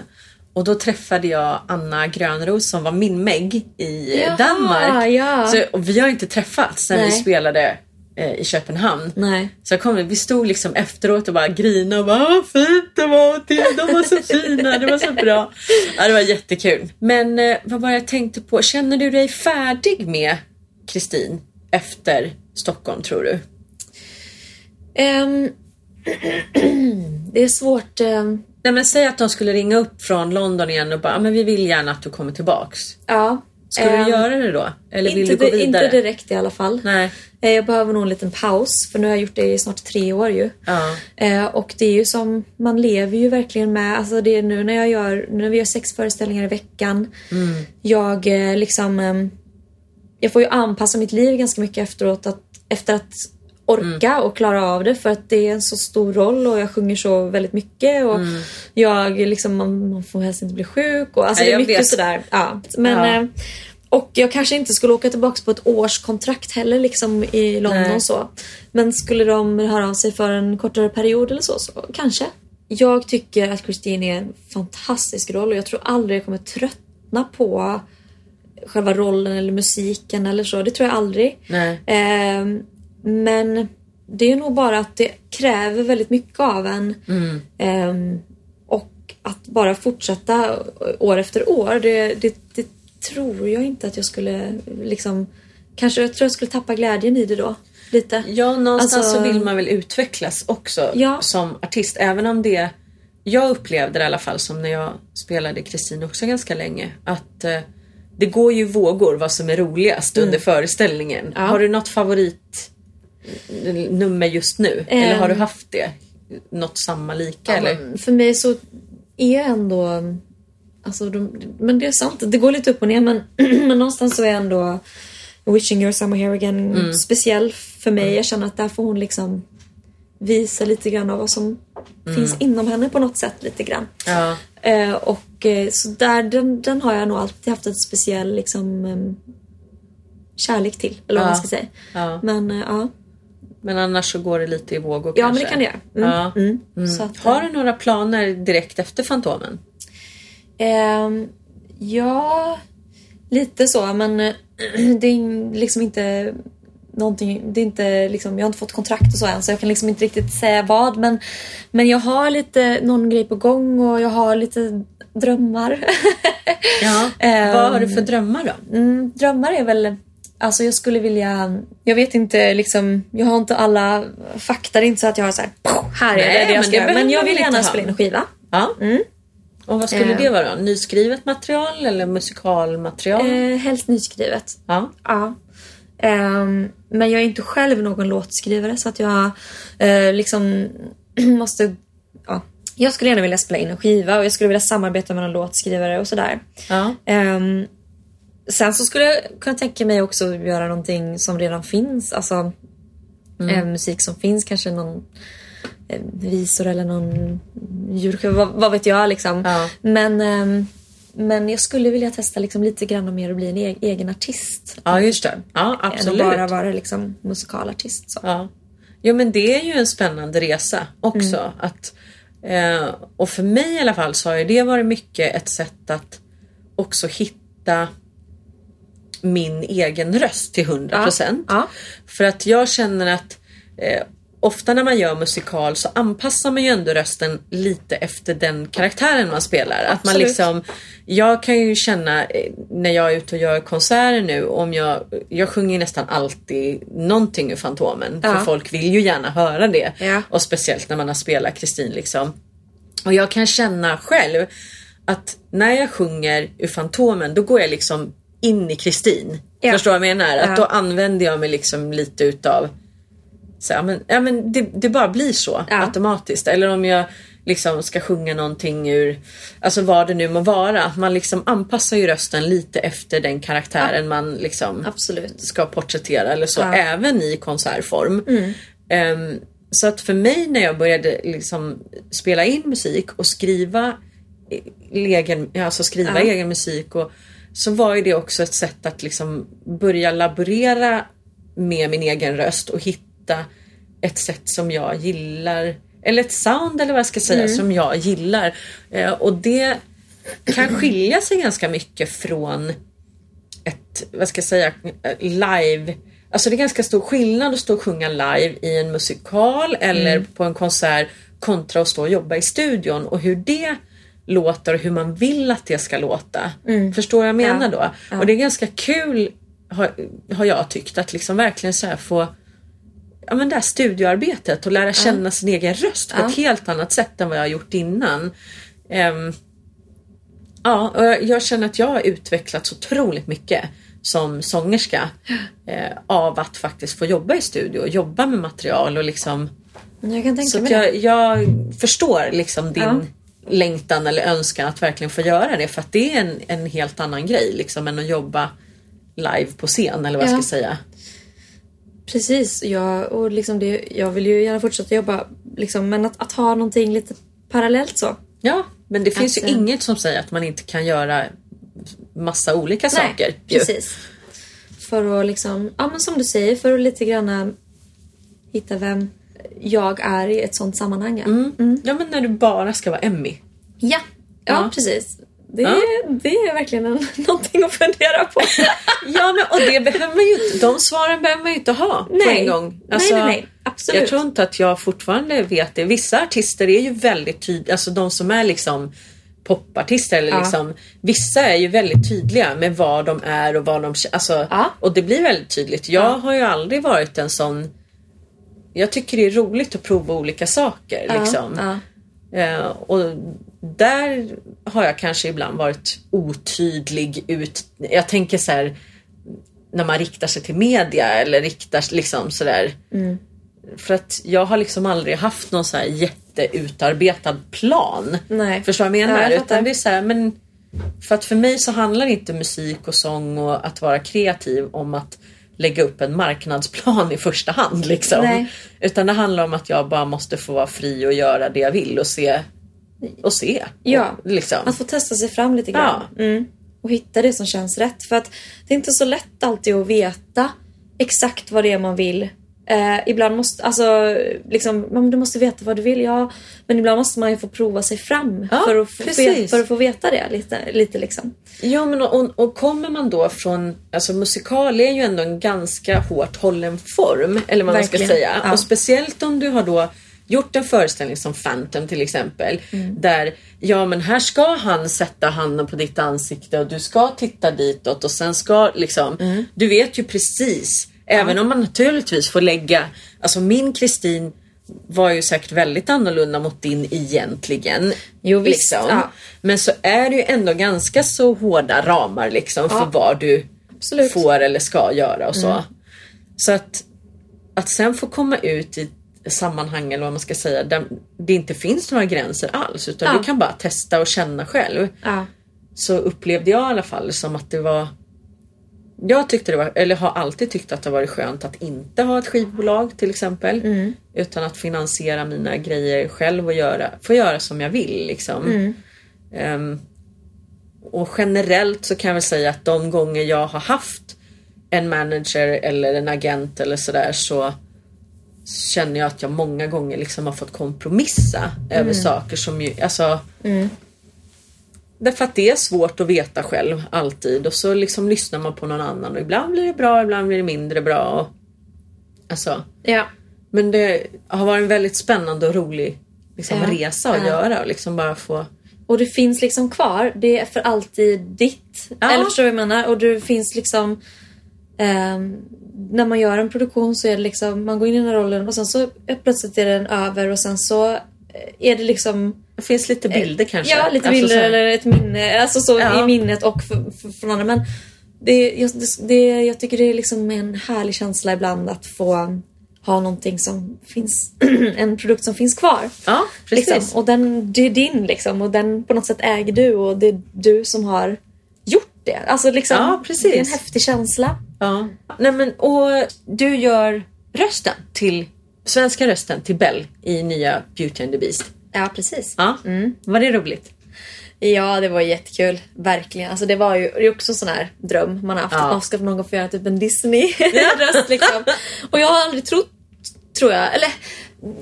Speaker 2: och då träffade jag Anna Grönros som var min Meg i
Speaker 3: Jaha,
Speaker 2: Danmark.
Speaker 3: ja.
Speaker 2: Så, och vi har inte träffats när vi
Speaker 3: Nej.
Speaker 2: spelade eh, i Köpenhamn.
Speaker 3: Nej.
Speaker 2: Så jag kom, vi stod liksom efteråt och bara grinade och bara vad fint det var det- de var så fina, det var så bra. Ja, det var jättekul. Men eh, vad var jag tänkte på, känner du dig färdig med Kristin efter Stockholm tror du?
Speaker 3: Ehm, det är svårt. ehm,
Speaker 2: Nej men säg att de skulle ringa upp från London igen och bara, "Ah, men vi vill gärna att du kommer tillbaks.
Speaker 3: ja.
Speaker 2: Skulle
Speaker 3: Ehm,
Speaker 2: du göra det då? Eller vill
Speaker 3: inte,
Speaker 2: du gå vidare?
Speaker 3: inte direkt i alla fall.
Speaker 2: Nej.
Speaker 3: Eh, Jag behöver nog en liten paus för nu har jag gjort det i snart tre år ju.
Speaker 2: Ja.
Speaker 3: Eh, och det är ju som, man lever ju verkligen med, alltså det är nu när jag gör, när vi gör sex föreställningar i veckan. Jag eh, liksom, ehm, jag får ju anpassa mitt liv ganska mycket efteråt att, efter att orka och klara av det för att det är en så stor roll och jag sjunger så väldigt mycket och jag liksom, man, man får helst inte bli sjuk och alltså
Speaker 2: Nej,
Speaker 3: det är mycket
Speaker 2: vet.
Speaker 3: sådär. Ja. Men,
Speaker 2: Ja.
Speaker 3: eh, och jag kanske inte skulle åka tillbaka på ett årskontrakt heller liksom i London
Speaker 2: Nej.
Speaker 3: så. Men skulle de höra av sig för en kortare period eller så, så kanske. Jag tycker att Christine är en fantastisk roll och jag tror aldrig jag kommer tröttna på själva rollen eller musiken eller så. Det tror jag aldrig.
Speaker 2: Nej.
Speaker 3: Men det är nog bara att det kräver väldigt mycket av en. Ehm, och att bara fortsätta år efter år, det, det, det tror jag inte att jag skulle liksom... Kanske jag tror jag skulle tappa glädjen i det då. Lite.
Speaker 2: Ja, någonstans
Speaker 3: Alltså-
Speaker 2: så vill man väl utvecklas också
Speaker 3: Ja.
Speaker 2: som artist. Även om det, jag upplevde det i alla fall som när jag spelade Kristin också ganska länge. Att eh, det går ju vågor vad som är roligast under föreställningen.
Speaker 3: Mm. Ja.
Speaker 2: Har du något favoritnummer just nu? eller har du
Speaker 3: Ehm.
Speaker 2: haft det? Något samma lika
Speaker 3: Ja,
Speaker 2: eller?
Speaker 3: För mig så är ändå... Alltså de, men det är sant, det går lite upp och ner men, men någonstans så är ändå Wishing Your Summer Here Again
Speaker 2: Mm.
Speaker 3: speciell för mig. Jag känner att där får hon liksom visa lite grann av vad som
Speaker 2: Mm.
Speaker 3: finns inom henne på något sätt lite grann.
Speaker 2: Ja.
Speaker 3: Eh, och eh, så där, den, den har jag nog alltid haft ett speciell liksom em, kärlek till. Eller vad
Speaker 2: Ja.
Speaker 3: man ska säga.
Speaker 2: Ja.
Speaker 3: Men eh, ja.
Speaker 2: Men annars så går det lite i vågor
Speaker 3: ja,
Speaker 2: kanske?
Speaker 3: men det kan det göra. Mm,
Speaker 2: Ja.
Speaker 3: mm. Så att,
Speaker 2: Har du några planer direkt efter Fantomen?
Speaker 3: Ehm, ja, lite så men eh, det är liksom inte någonting, det är inte liksom, jag har inte fått kontrakt och så än så jag kan liksom inte riktigt säga vad men, men jag har lite någon grej på gång och jag har lite drömmar.
Speaker 2: Ja.
Speaker 3: Ehm.
Speaker 2: Vad har du för drömmar då?
Speaker 3: Mm, drömmar är väl, alltså jag skulle vilja, jag vet inte liksom, jag har inte alla fakta, det är inte så att jag har så här, här är
Speaker 2: Nej,
Speaker 3: det, jag ska göra. Men jag vill gärna spela in en skiva.
Speaker 2: Ja. Och vad skulle
Speaker 3: Eh.
Speaker 2: det vara då? Nyskrivet material eller musikalmaterial?
Speaker 3: Eh, helst nyskrivet.
Speaker 2: Ja.
Speaker 3: Ja. Ehm, men jag är inte själv någon låtskrivare så att jag eh, liksom måste... Ja. Jag skulle gärna vilja spela in en skiva och jag skulle vilja samarbeta med någon låtskrivare och sådär.
Speaker 2: ja.
Speaker 3: Sen så skulle jag kunna tänka mig också att göra någonting som redan finns. Alltså eh, musik som finns, kanske någon eh, visor eller någon djurskiva, vad, vad vet jag liksom.
Speaker 2: Ja.
Speaker 3: Men, ehm, men jag skulle vilja testa liksom lite grann mer och bli en e- egen artist.
Speaker 2: ja, just det. Ja,
Speaker 3: Än att
Speaker 2: absolut.
Speaker 3: bara vara liksom musikalartist. Så.
Speaker 2: Ja. Jo men det är ju en spännande resa också.
Speaker 3: Mm.
Speaker 2: Att, eh, och för mig i alla fall så har ju det varit mycket ett sätt att också hitta min egen röst till 100%.
Speaker 3: Ja.
Speaker 2: För att jag känner att eh, ofta när man gör musikal så anpassar man ju ändå rösten lite efter den karaktären man spelar. Att man
Speaker 3: Absolut.
Speaker 2: liksom, jag kan ju känna eh, när jag är ute och gör konserter nu, om jag, jag sjunger nästan alltid någonting ur Fantomen.
Speaker 3: Ja.
Speaker 2: För folk vill ju gärna höra det.
Speaker 3: Ja.
Speaker 2: Och speciellt när man har spelat Kristin liksom. Och jag kan känna själv att när jag sjunger ur Fantomen då går jag liksom in i Kristin.
Speaker 3: Ja.
Speaker 2: Förstår du vad jag menar? Att
Speaker 3: Ja.
Speaker 2: då använder jag mig liksom lite utav så, ja, men, ja, men det, det bara blir så
Speaker 3: Ja.
Speaker 2: automatiskt. Eller om jag liksom ska sjunga någonting ur, alltså vad det nu må vara. Man liksom anpassar ju rösten lite efter den karaktären man liksom
Speaker 3: Absolut.
Speaker 2: ska porträttera eller så,
Speaker 3: Ja. Mm.
Speaker 2: även i konsertform. Ehm, så att för mig när jag började liksom spela in musik och skriva egen, alltså skriva
Speaker 3: Ja.
Speaker 2: egen musik och så var ju det också ett sätt att liksom börja laborera med min egen röst och hitta ett sätt som jag gillar eller ett sound eller vad jag ska säga
Speaker 3: Mm.
Speaker 2: som jag gillar. Eh, och det kan skilja sig ganska mycket från ett, vad ska jag säga, live. Alltså det är ganska stor skillnad att stå och sjunga live i en musikal eller
Speaker 3: Mm.
Speaker 2: på en konsert kontra att stå och jobba i studion och hur det låter och hur man vill att det ska låta. Förstår vad jag menar
Speaker 3: Mm. Ja.
Speaker 2: då? Och det är ganska kul har, har jag tyckt att liksom verkligen så här få ja, men det här studioarbetet och lära känna sin egen röst på
Speaker 3: Ja.
Speaker 2: ett helt annat sätt än vad jag har gjort innan. Ehm, ja, och jag- jag känner att jag har utvecklats otroligt mycket som sångerska eh, av att faktiskt få jobba i studio och jobba med material och liksom
Speaker 3: Jag
Speaker 2: så att jag, jag förstår liksom din
Speaker 3: Ja.
Speaker 2: Längtan eller önskan att verkligen få göra det för att det är en, en helt annan grej liksom än att jobba live på scen eller vad jag
Speaker 3: Ja.
Speaker 2: ska säga.
Speaker 3: Precis, jag, och liksom det, jag vill ju gärna fortsätta jobba liksom, men att, att ha någonting lite parallellt så.
Speaker 2: Ja, men det finns
Speaker 3: Att,
Speaker 2: ju
Speaker 3: eh,
Speaker 2: inget som säger att man inte kan göra massa olika saker.
Speaker 3: Nej,
Speaker 2: ju.
Speaker 3: precis. För att liksom, ja men som du säger, för att lite grann hitta vem jag är i ett sånt sammanhang. Ja,
Speaker 2: Mm. Ja, men när du bara ska vara Emmy.
Speaker 3: ja. ja,
Speaker 2: Ja.
Speaker 3: precis. Det,
Speaker 2: Ja.
Speaker 3: det är verkligen en, någonting att fundera på.
Speaker 2: Ja, men och det behöver man ju inte, de svaren behöver man ju inte ha på en gång. Alltså,
Speaker 3: nej, nej, nej. Absolut.
Speaker 2: Jag tror inte att jag fortfarande vet det. Vissa artister är ju väldigt tydliga, alltså de som är liksom popartister eller
Speaker 3: Ja.
Speaker 2: liksom Vissa är ju väldigt tydliga med vad de är och vad de alltså,
Speaker 3: Ja.
Speaker 2: Och det blir väldigt tydligt. Jag
Speaker 3: Ja.
Speaker 2: har ju aldrig varit en sån Jag tycker det är roligt att prova olika saker.
Speaker 3: Ja,
Speaker 2: Liksom.
Speaker 3: ja.
Speaker 2: Eh, och där har jag kanske ibland varit otydlig ut. Jag tänker så här när man riktar sig till media eller riktar liksom sådär.
Speaker 3: Mm.
Speaker 2: För att jag har liksom aldrig haft någon så här jätteutarbetad plan.
Speaker 3: Nej.
Speaker 2: Förstår du vad jag menar?
Speaker 3: Ja, jag.
Speaker 2: Utan det är så här, men för att för mig så handlar inte musik och sång och att vara kreativ om att lägga upp en marknadsplan i första hand. Liksom.
Speaker 3: Nej.
Speaker 2: Utan det handlar om att jag bara måste få vara fri och göra det jag vill och se. Och se.
Speaker 3: Ja.
Speaker 2: Och, liksom.
Speaker 3: Att få testa sig fram lite grann. Mm. Och hitta det som känns rätt. För att det är inte så lätt alltid att veta exakt vad det är man vill. Eh, ibland måste, alltså, liksom, du måste veta vad du vill, ja. Men ibland måste man ju få prova sig fram
Speaker 2: Ja,
Speaker 3: för, att få,
Speaker 2: precis.
Speaker 3: för att få veta det lite. lite liksom.
Speaker 2: Ja men och, och, kommer man då från, alltså musikal är ju ändå en ganska hårt hållen form. Eller vad man ska säga.
Speaker 3: ja.
Speaker 2: Och speciellt om du har då gjort en föreställning som Phantom till exempel.
Speaker 3: Mm.
Speaker 2: Där, ja men här ska han sätta handen på ditt ansikte och du ska titta ditåt och sen ska liksom,
Speaker 3: Mm.
Speaker 2: du vet ju precis. Även om man naturligtvis får lägga, alltså min Kristin var ju säkert väldigt annorlunda mot din egentligen.
Speaker 3: Jo, visst,
Speaker 2: liksom.
Speaker 3: ja.
Speaker 2: Men så är det ju ändå ganska så hårda ramar liksom för vad du
Speaker 3: Absolut.
Speaker 2: får eller ska göra och så. Så att, att sen få komma ut i sammanhang eller vad man ska säga där det inte finns några gränser alls utan
Speaker 3: Ja.
Speaker 2: du kan bara testa och känna själv.
Speaker 3: Ja.
Speaker 2: Så upplevde jag i alla fall som att det var jag tyckte det var, eller har alltid tyckt att det varit skönt att inte ha ett skivbolag till exempel. Utan att finansiera mina grejer själv och göra, få göra som jag vill. Liksom. Ehm, och generellt så kan jag väl säga att de gånger jag har haft en manager eller en agent eller sådär så känner jag att jag många gånger liksom har fått kompromissa över saker som ju, alltså Därför att det är svårt att veta själv alltid och så liksom lyssnar man på någon annan och ibland blir det bra, ibland blir det mindre bra. Och, alltså,
Speaker 3: ja.
Speaker 2: men det har varit en väldigt spännande och rolig liksom,
Speaker 3: Ja,
Speaker 2: resa att
Speaker 3: ja.
Speaker 2: göra och liksom bara få
Speaker 3: Och det finns liksom kvar. Det är för alltid ditt.
Speaker 2: Ja.
Speaker 3: Eller förstår du vad jag menar? Och det finns liksom... ehm, när man gör en produktion så är det liksom, man går in i den här rollen och sen så plötsligt är den över och sen så eh, är det liksom
Speaker 2: Det finns lite bilder kanske.
Speaker 3: Ja, lite
Speaker 2: Alltså,
Speaker 3: bilder
Speaker 2: så här-
Speaker 3: eller ett minne. Alltså så
Speaker 2: Ja.
Speaker 3: i minnet och från andra. Men det, jag, det, jag tycker det är liksom en härlig känsla ibland att få ha någonting som finns, en produkt som finns kvar.
Speaker 2: Ja, precis.
Speaker 3: Liksom. Och den, det är din liksom och den på något sätt äger du och det är du som har gjort det. Alltså liksom,
Speaker 2: Ja,
Speaker 3: det är en häftig känsla.
Speaker 2: Ja. Nej, men, och du gör rösten till svenska rösten till Bell i nya Beauty and the Beast.
Speaker 3: Ja, precis.
Speaker 2: Ja, var det roligt?
Speaker 3: Ja, det var jättekul. Verkligen. Alltså, det var ju det är också en sån här dröm man har haft.
Speaker 2: Ja.
Speaker 3: Att man ska någon gång få göra typ en Disney-röst. liksom. Och jag har aldrig trott, tror jag, eller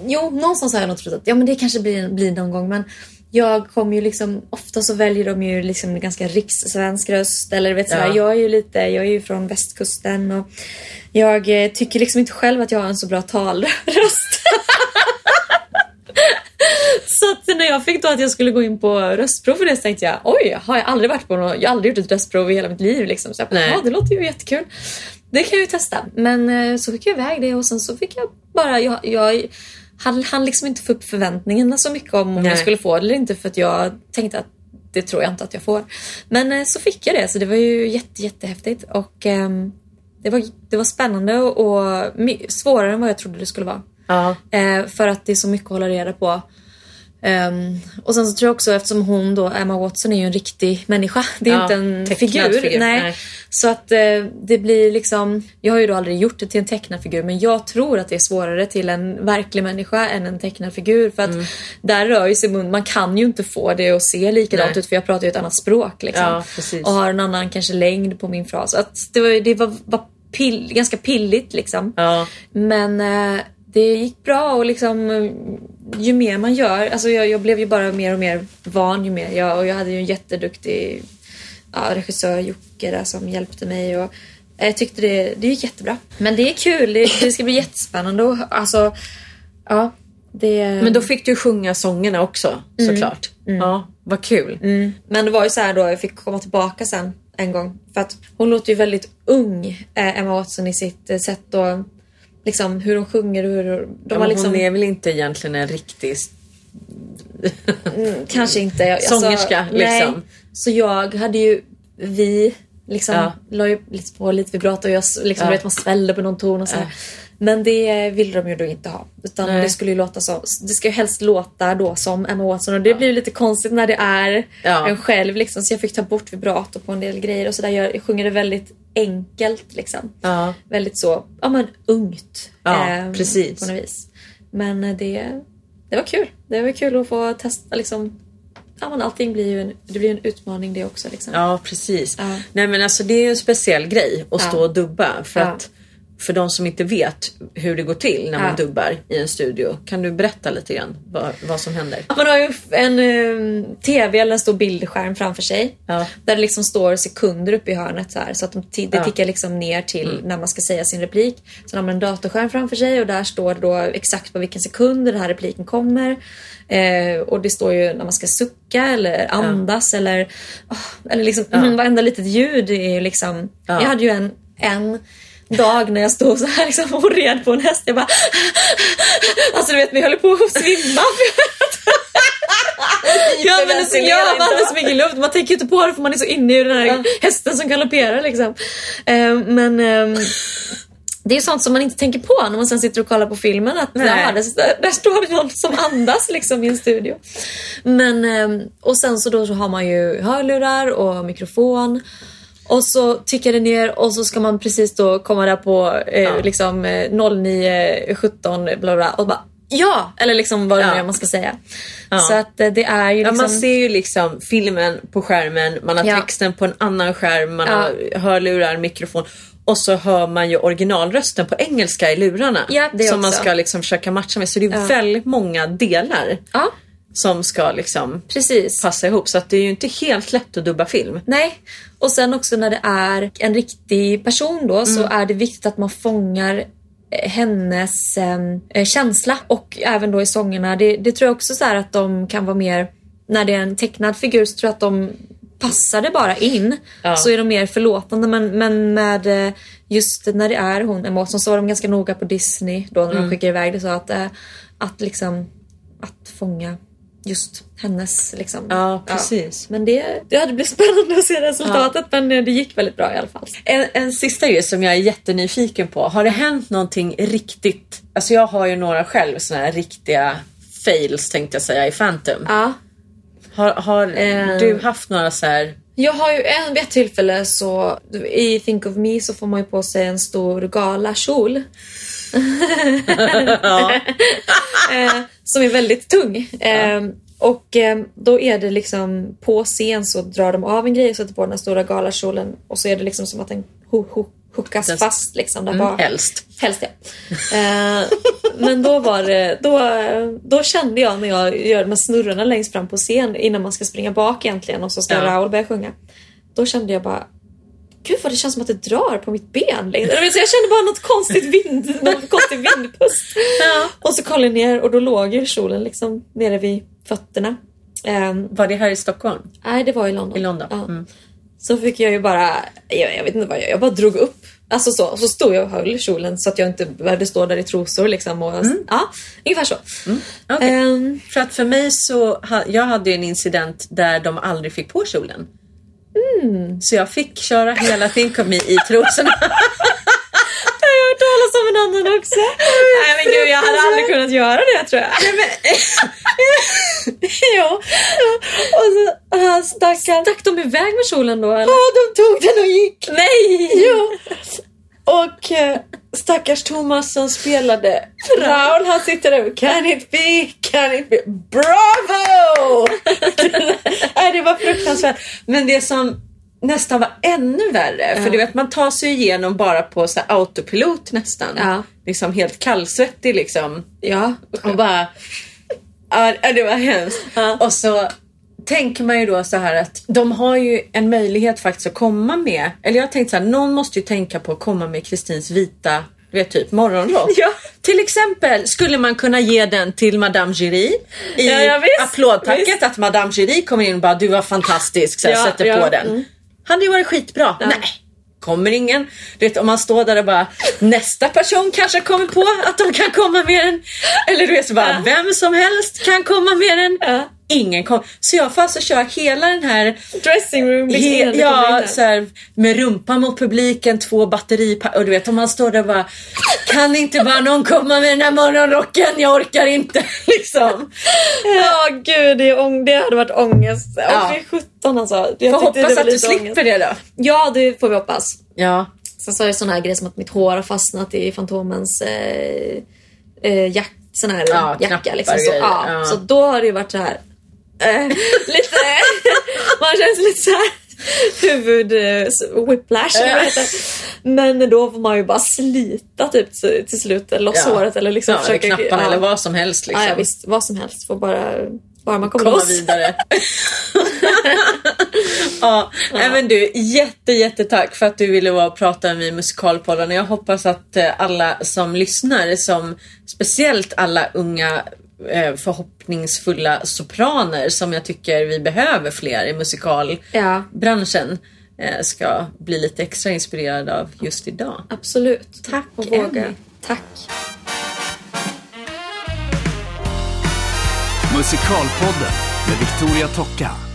Speaker 3: jo, någonstans har jag nog trott att ja, men det kanske blir, blir någon gång. Men jag kommer ju liksom, ofta så väljer de ju liksom ganska rikssvensk röst. Eller vet sådär,
Speaker 2: Ja.
Speaker 3: jag är ju lite, jag är ju från västkusten och jag eh, tycker liksom inte själv att jag har en så bra talröst. Så att när jag fick då att jag skulle gå in på röstprov för det så tänkte jag oj, har jag aldrig varit på något, jag har aldrig gjort ett röstprov i hela mitt liv liksom. Så jag bara, ja det låter ju jättekul. Det kan jag ju testa. Men eh, så fick jag iväg det och sen så fick jag bara, jag, jag hann, hann liksom inte få upp förväntningarna så mycket om, om
Speaker 2: Nej.
Speaker 3: jag skulle få det eller inte för att jag tänkte att det tror jag inte att jag får. Men eh, så fick jag det så det var ju jätte, jättehäftigt och ehm, det, var, det var spännande och, och svårare än vad jag trodde det skulle vara.
Speaker 2: Ja.
Speaker 3: Eh, för att det är så mycket att hålla reda på. Ehm, och sen så tror jag också eftersom hon då, Emma Watson är ju en riktig människa. Det är
Speaker 2: Ja,
Speaker 3: inte en figur.
Speaker 2: figur,
Speaker 3: Nej.
Speaker 2: nej.
Speaker 3: Så att eh, det blir liksom, jag har ju då aldrig gjort det till en tecknad figur men jag tror att det är svårare till en verklig människa än en tecknad figur. För att
Speaker 2: Mm.
Speaker 3: där rör ju sig mun, man kan ju inte få det att se likadant
Speaker 2: Nej.
Speaker 3: ut för jag pratar ju ett annat språk liksom.
Speaker 2: Ja.
Speaker 3: Och har en annan kanske längd på min fras. Att det var, det var, var pill, ganska pilligt liksom.
Speaker 2: Ja.
Speaker 3: Men eh, det gick bra och liksom eh, ju mer man gör, alltså jag, jag blev ju bara mer och mer van ju mer jag, och jag hade ju en jätteduktig ja, regissör Jocke där som hjälpte mig och jag tyckte det, det gick jättebra. Men det är kul, det, det ska bli jättespännande och alltså ja. Det,
Speaker 2: Men då fick du sjunga sångerna också såklart. Ja, vad kul.
Speaker 3: Mm. Men det var ju så här då, jag fick komma tillbaka sen en gång. För att hon låter ju väldigt ung, eh, Emma Watson, i sitt eh, sätt och liksom hur hon sjunger och hur de
Speaker 2: Ja,
Speaker 3: har liksom...
Speaker 2: Hon är väl inte egentligen en riktig...
Speaker 3: Mm, kanske inte. Alltså,
Speaker 2: Sångerska,
Speaker 3: nej.
Speaker 2: liksom.
Speaker 3: Så jag hade ju, vi liksom
Speaker 2: Ja.
Speaker 3: la ju lite på lite vibrato och jag liksom,
Speaker 2: Ja.
Speaker 3: vet, man svällde på någon ton och så.
Speaker 2: Ja.
Speaker 3: Men det ville de ju då inte ha. Utan
Speaker 2: Nej.
Speaker 3: det skulle ju låta så. Det ska ju helst låta då som Emma Watson och det blir ju lite konstigt när det är
Speaker 2: Ja.
Speaker 3: en själv liksom. Så jag fick ta bort vibrato på en del grejer och sådär. Jag sjunger det väldigt enkelt liksom.
Speaker 2: Ja.
Speaker 3: Väldigt så, ja men ungt.
Speaker 2: Ja, precis.
Speaker 3: På något vis. Men eh, det, det var kul. Det var kul att få testa liksom. Ja men allting blir ju en, det blir en utmaning det också liksom.
Speaker 2: Ja, precis.
Speaker 3: Ja.
Speaker 2: Nej men alltså det är ju en speciell grej att stå och dubba. För att för de som inte vet hur det går till när man
Speaker 3: Ja.
Speaker 2: dubbar i en studio. Kan du berätta lite grann vad, vad som händer?
Speaker 3: Man har ju en eh, TV eller en stor bildskärm framför sig.
Speaker 2: Ja.
Speaker 3: Där det liksom står sekunder uppe i hörnet så här. Så att de det
Speaker 2: Ja.
Speaker 3: tickar liksom ner till när man ska säga sin replik. Sen har man en datorskärm framför sig och där står då exakt på vilken sekund den här repliken kommer. Eh, och det står ju när man ska sucka eller andas eller, åh, eller liksom varenda litet ljud är ju liksom.
Speaker 2: Ja.
Speaker 3: Jag hade ju en, en dag när jag stod så här liksom och red på en häst. Jag bara Alltså du vet, vi höll på att svimma. Ja men det,
Speaker 2: Hyperventilera
Speaker 3: ja,
Speaker 2: inte,
Speaker 3: man andas
Speaker 2: va?
Speaker 3: så mycket luft. Man tänker ju inte på det för man är så inne i den här hästen som galopperar liksom. Eh, men ehm, det är sånt som man inte tänker på när man sen sitter och kollar på filmen. Att ja, där, där står någon som andas liksom i en studio. Men, ehm, och sen så då så har man ju hörlurar och mikrofon. Och så tickar det ner och så ska man precis då komma där på eh,
Speaker 2: Ja.
Speaker 3: liksom eh, 09.17 bla bla och bara ja! Eller liksom vad det
Speaker 2: Ja.
Speaker 3: är man ska säga.
Speaker 2: Ja.
Speaker 3: Så att eh, det är ju
Speaker 2: Ja,
Speaker 3: liksom...
Speaker 2: man ser ju liksom filmen på skärmen, man har
Speaker 3: Ja.
Speaker 2: texten på en annan skärm, man
Speaker 3: Ja.
Speaker 2: har hörlurar, mikrofon. Och så hör man ju originalrösten på engelska i lurarna.
Speaker 3: Ja,
Speaker 2: som man
Speaker 3: också.
Speaker 2: ska liksom försöka matcha med. Så det är väldigt många delar
Speaker 3: Ja,
Speaker 2: som ska liksom
Speaker 3: precis.
Speaker 2: passa ihop. Så att det är ju inte helt lätt att dubba film.
Speaker 3: Nej. Och sen också när det är en riktig person då så är det viktigt att man fångar eh, hennes eh, känsla och även då i sångerna. Det, det tror jag också så att de kan vara mer, när det är en tecknad figur så tror jag att de passar det bara in
Speaker 2: Ja.
Speaker 3: så är de mer förlåtande men, men med eh, just när det är hon Emma Watson så var de ganska noga på Disney då när de skickade iväg det så att, eh, att liksom att fånga just hennes liksom.
Speaker 2: Ja, precis.
Speaker 3: Men det, det hade blivit spännande att se resultatet men eh, det gick väldigt bra i alla fall.
Speaker 2: En, en sista grej som jag är jättenyfiken på. Har det hänt någonting riktigt? Alltså jag har ju några själv såna här riktiga fails tänkte jag säga i Phantom.
Speaker 3: Ja.
Speaker 2: Har, har
Speaker 3: Eh.
Speaker 2: du haft några så här...
Speaker 3: Jag har ju en, vid ett tillfälle så i Think of Me så får man ju på sig en stor galakjol. som är väldigt tung. Eh, och eh, då är det liksom på scen så drar de av en grej och sätter på den här stora galakjolen och så är det liksom som att den ho- ho- hookas
Speaker 2: Den-
Speaker 3: fast liksom där bak.
Speaker 2: Helst.
Speaker 3: Helst ja. Eh, men då var det, då, då kände jag när jag gör de här snurrorna längst fram på scen innan man ska springa bak egentligen och så ska
Speaker 2: Ja.
Speaker 3: Raoul börja sjunga. Då kände jag bara Gud vad det känns som att det drar på mitt ben längre. Så jag kände bara något konstigt vind, någon konstig vindpust. Och så kollade jag ner och då låg ju kjolen liksom nere vid fötterna. Ehm,
Speaker 2: Var det här i Stockholm?
Speaker 3: nej det var i London.
Speaker 2: I London?
Speaker 3: Ja.
Speaker 2: Mm.
Speaker 3: Så fick jag ju bara, jag, jag vet inte vad jag, jag bara drog upp. Alltså så, så stod jag och höll kjolen så att jag inte behövde stå där i trosor liksom. Och, Ja, ungefär så.
Speaker 2: Okej.
Speaker 3: Ehm,
Speaker 2: För att för mig så, jag hade en incident där de aldrig fick på kjolen.
Speaker 3: Mm.
Speaker 2: Så jag fick köra hela Think i trosorna.
Speaker 3: jag har hört talas om en annan också. Nej men gud, jag hade aldrig kunnat göra det tror jag.
Speaker 2: ja. Och så, han stackaren.
Speaker 3: Stack de iväg med kjolen då eller?
Speaker 2: Ja, de tog den och gick.
Speaker 3: Nej!
Speaker 2: Ja. Och eh, stackars Thomas som spelade Raul, han sitter där och can it be, can it be, bravo! Nej, det var fruktansvärt. Men det som nästan var ännu värre, för du vet man tar sig igenom bara på så autopilot nästan.
Speaker 3: Ja.
Speaker 2: Liksom helt kallsvettig liksom.
Speaker 3: Ja.
Speaker 2: Och bara... Ja, det var hemskt.
Speaker 3: Ja.
Speaker 2: Och så tänker man ju då så här att de har ju en möjlighet faktiskt att komma med, eller jag har tänkt så här, någon måste ju tänka på att komma med Kristins vita du vet typ morgonrock.
Speaker 3: Ja.
Speaker 2: Till exempel skulle man kunna ge den till Madame Giry i
Speaker 3: Ja, ja, visst,
Speaker 2: applådtacket
Speaker 3: visst.
Speaker 2: att Madame Giry kommer in och bara du var fantastisk så här,
Speaker 3: Ja,
Speaker 2: sätter på den.
Speaker 3: mm.
Speaker 2: Hade ju varit skitbra. Nej. Kommer ingen. Du vet om man står där och bara nästa person kanske kommer på att de kan komma med den. Eller du vet så bara vem som helst kan komma med den. Ingen kom. Så jag får alltså köra hela den här
Speaker 3: Dressing room liksom
Speaker 2: He, ja, så här, med rumpan mot publiken, två batteri och du vet om man står där och bara Kan inte bara någon komma med den här morgonrocken? Jag orkar inte. liksom.
Speaker 3: Ja gud, det, är det hade varit ångest. Ja.
Speaker 2: Ja.
Speaker 3: fy sjutton alltså. Jag
Speaker 2: Får hoppas att du slipper
Speaker 3: ångest.
Speaker 2: det då.
Speaker 3: Ja, det får vi hoppas.
Speaker 2: Ja.
Speaker 3: Sen så är det såna här grejer som att mitt hår har fastnat i Fantomens eh, eh, jack, sån här
Speaker 2: Ja,
Speaker 3: jacka. Liksom. Så, ja,
Speaker 2: Ja.
Speaker 3: så då har det ju varit så här. Eh, lite, man känns lite så här huvud eh, whiplash eller. Men då får man ju bara slita typ till slut loss
Speaker 2: Ja.
Speaker 3: håret eller liksom
Speaker 2: ja,
Speaker 3: försöka
Speaker 2: knapparna
Speaker 3: ja.
Speaker 2: eller vad som helst. Liksom.
Speaker 3: Ja, ja visst, vad som helst får bara, bara man kommer
Speaker 2: Komma
Speaker 3: loss.
Speaker 2: vidare. ja, Nej, men du, jätte, jätte tack för att du ville vara och prata med Musikalpodden. Och Jag hoppas att eh, alla som lyssnar, som speciellt alla unga förhoppningsfulla sopraner som jag tycker vi behöver fler i musikalbranschen eh, ska bli lite extra inspirerade av just idag.
Speaker 3: Absolut.
Speaker 2: Tack,
Speaker 3: Och våga.
Speaker 2: Emmy.
Speaker 3: Tack.
Speaker 1: Musikalpodden med Victoria Tocka.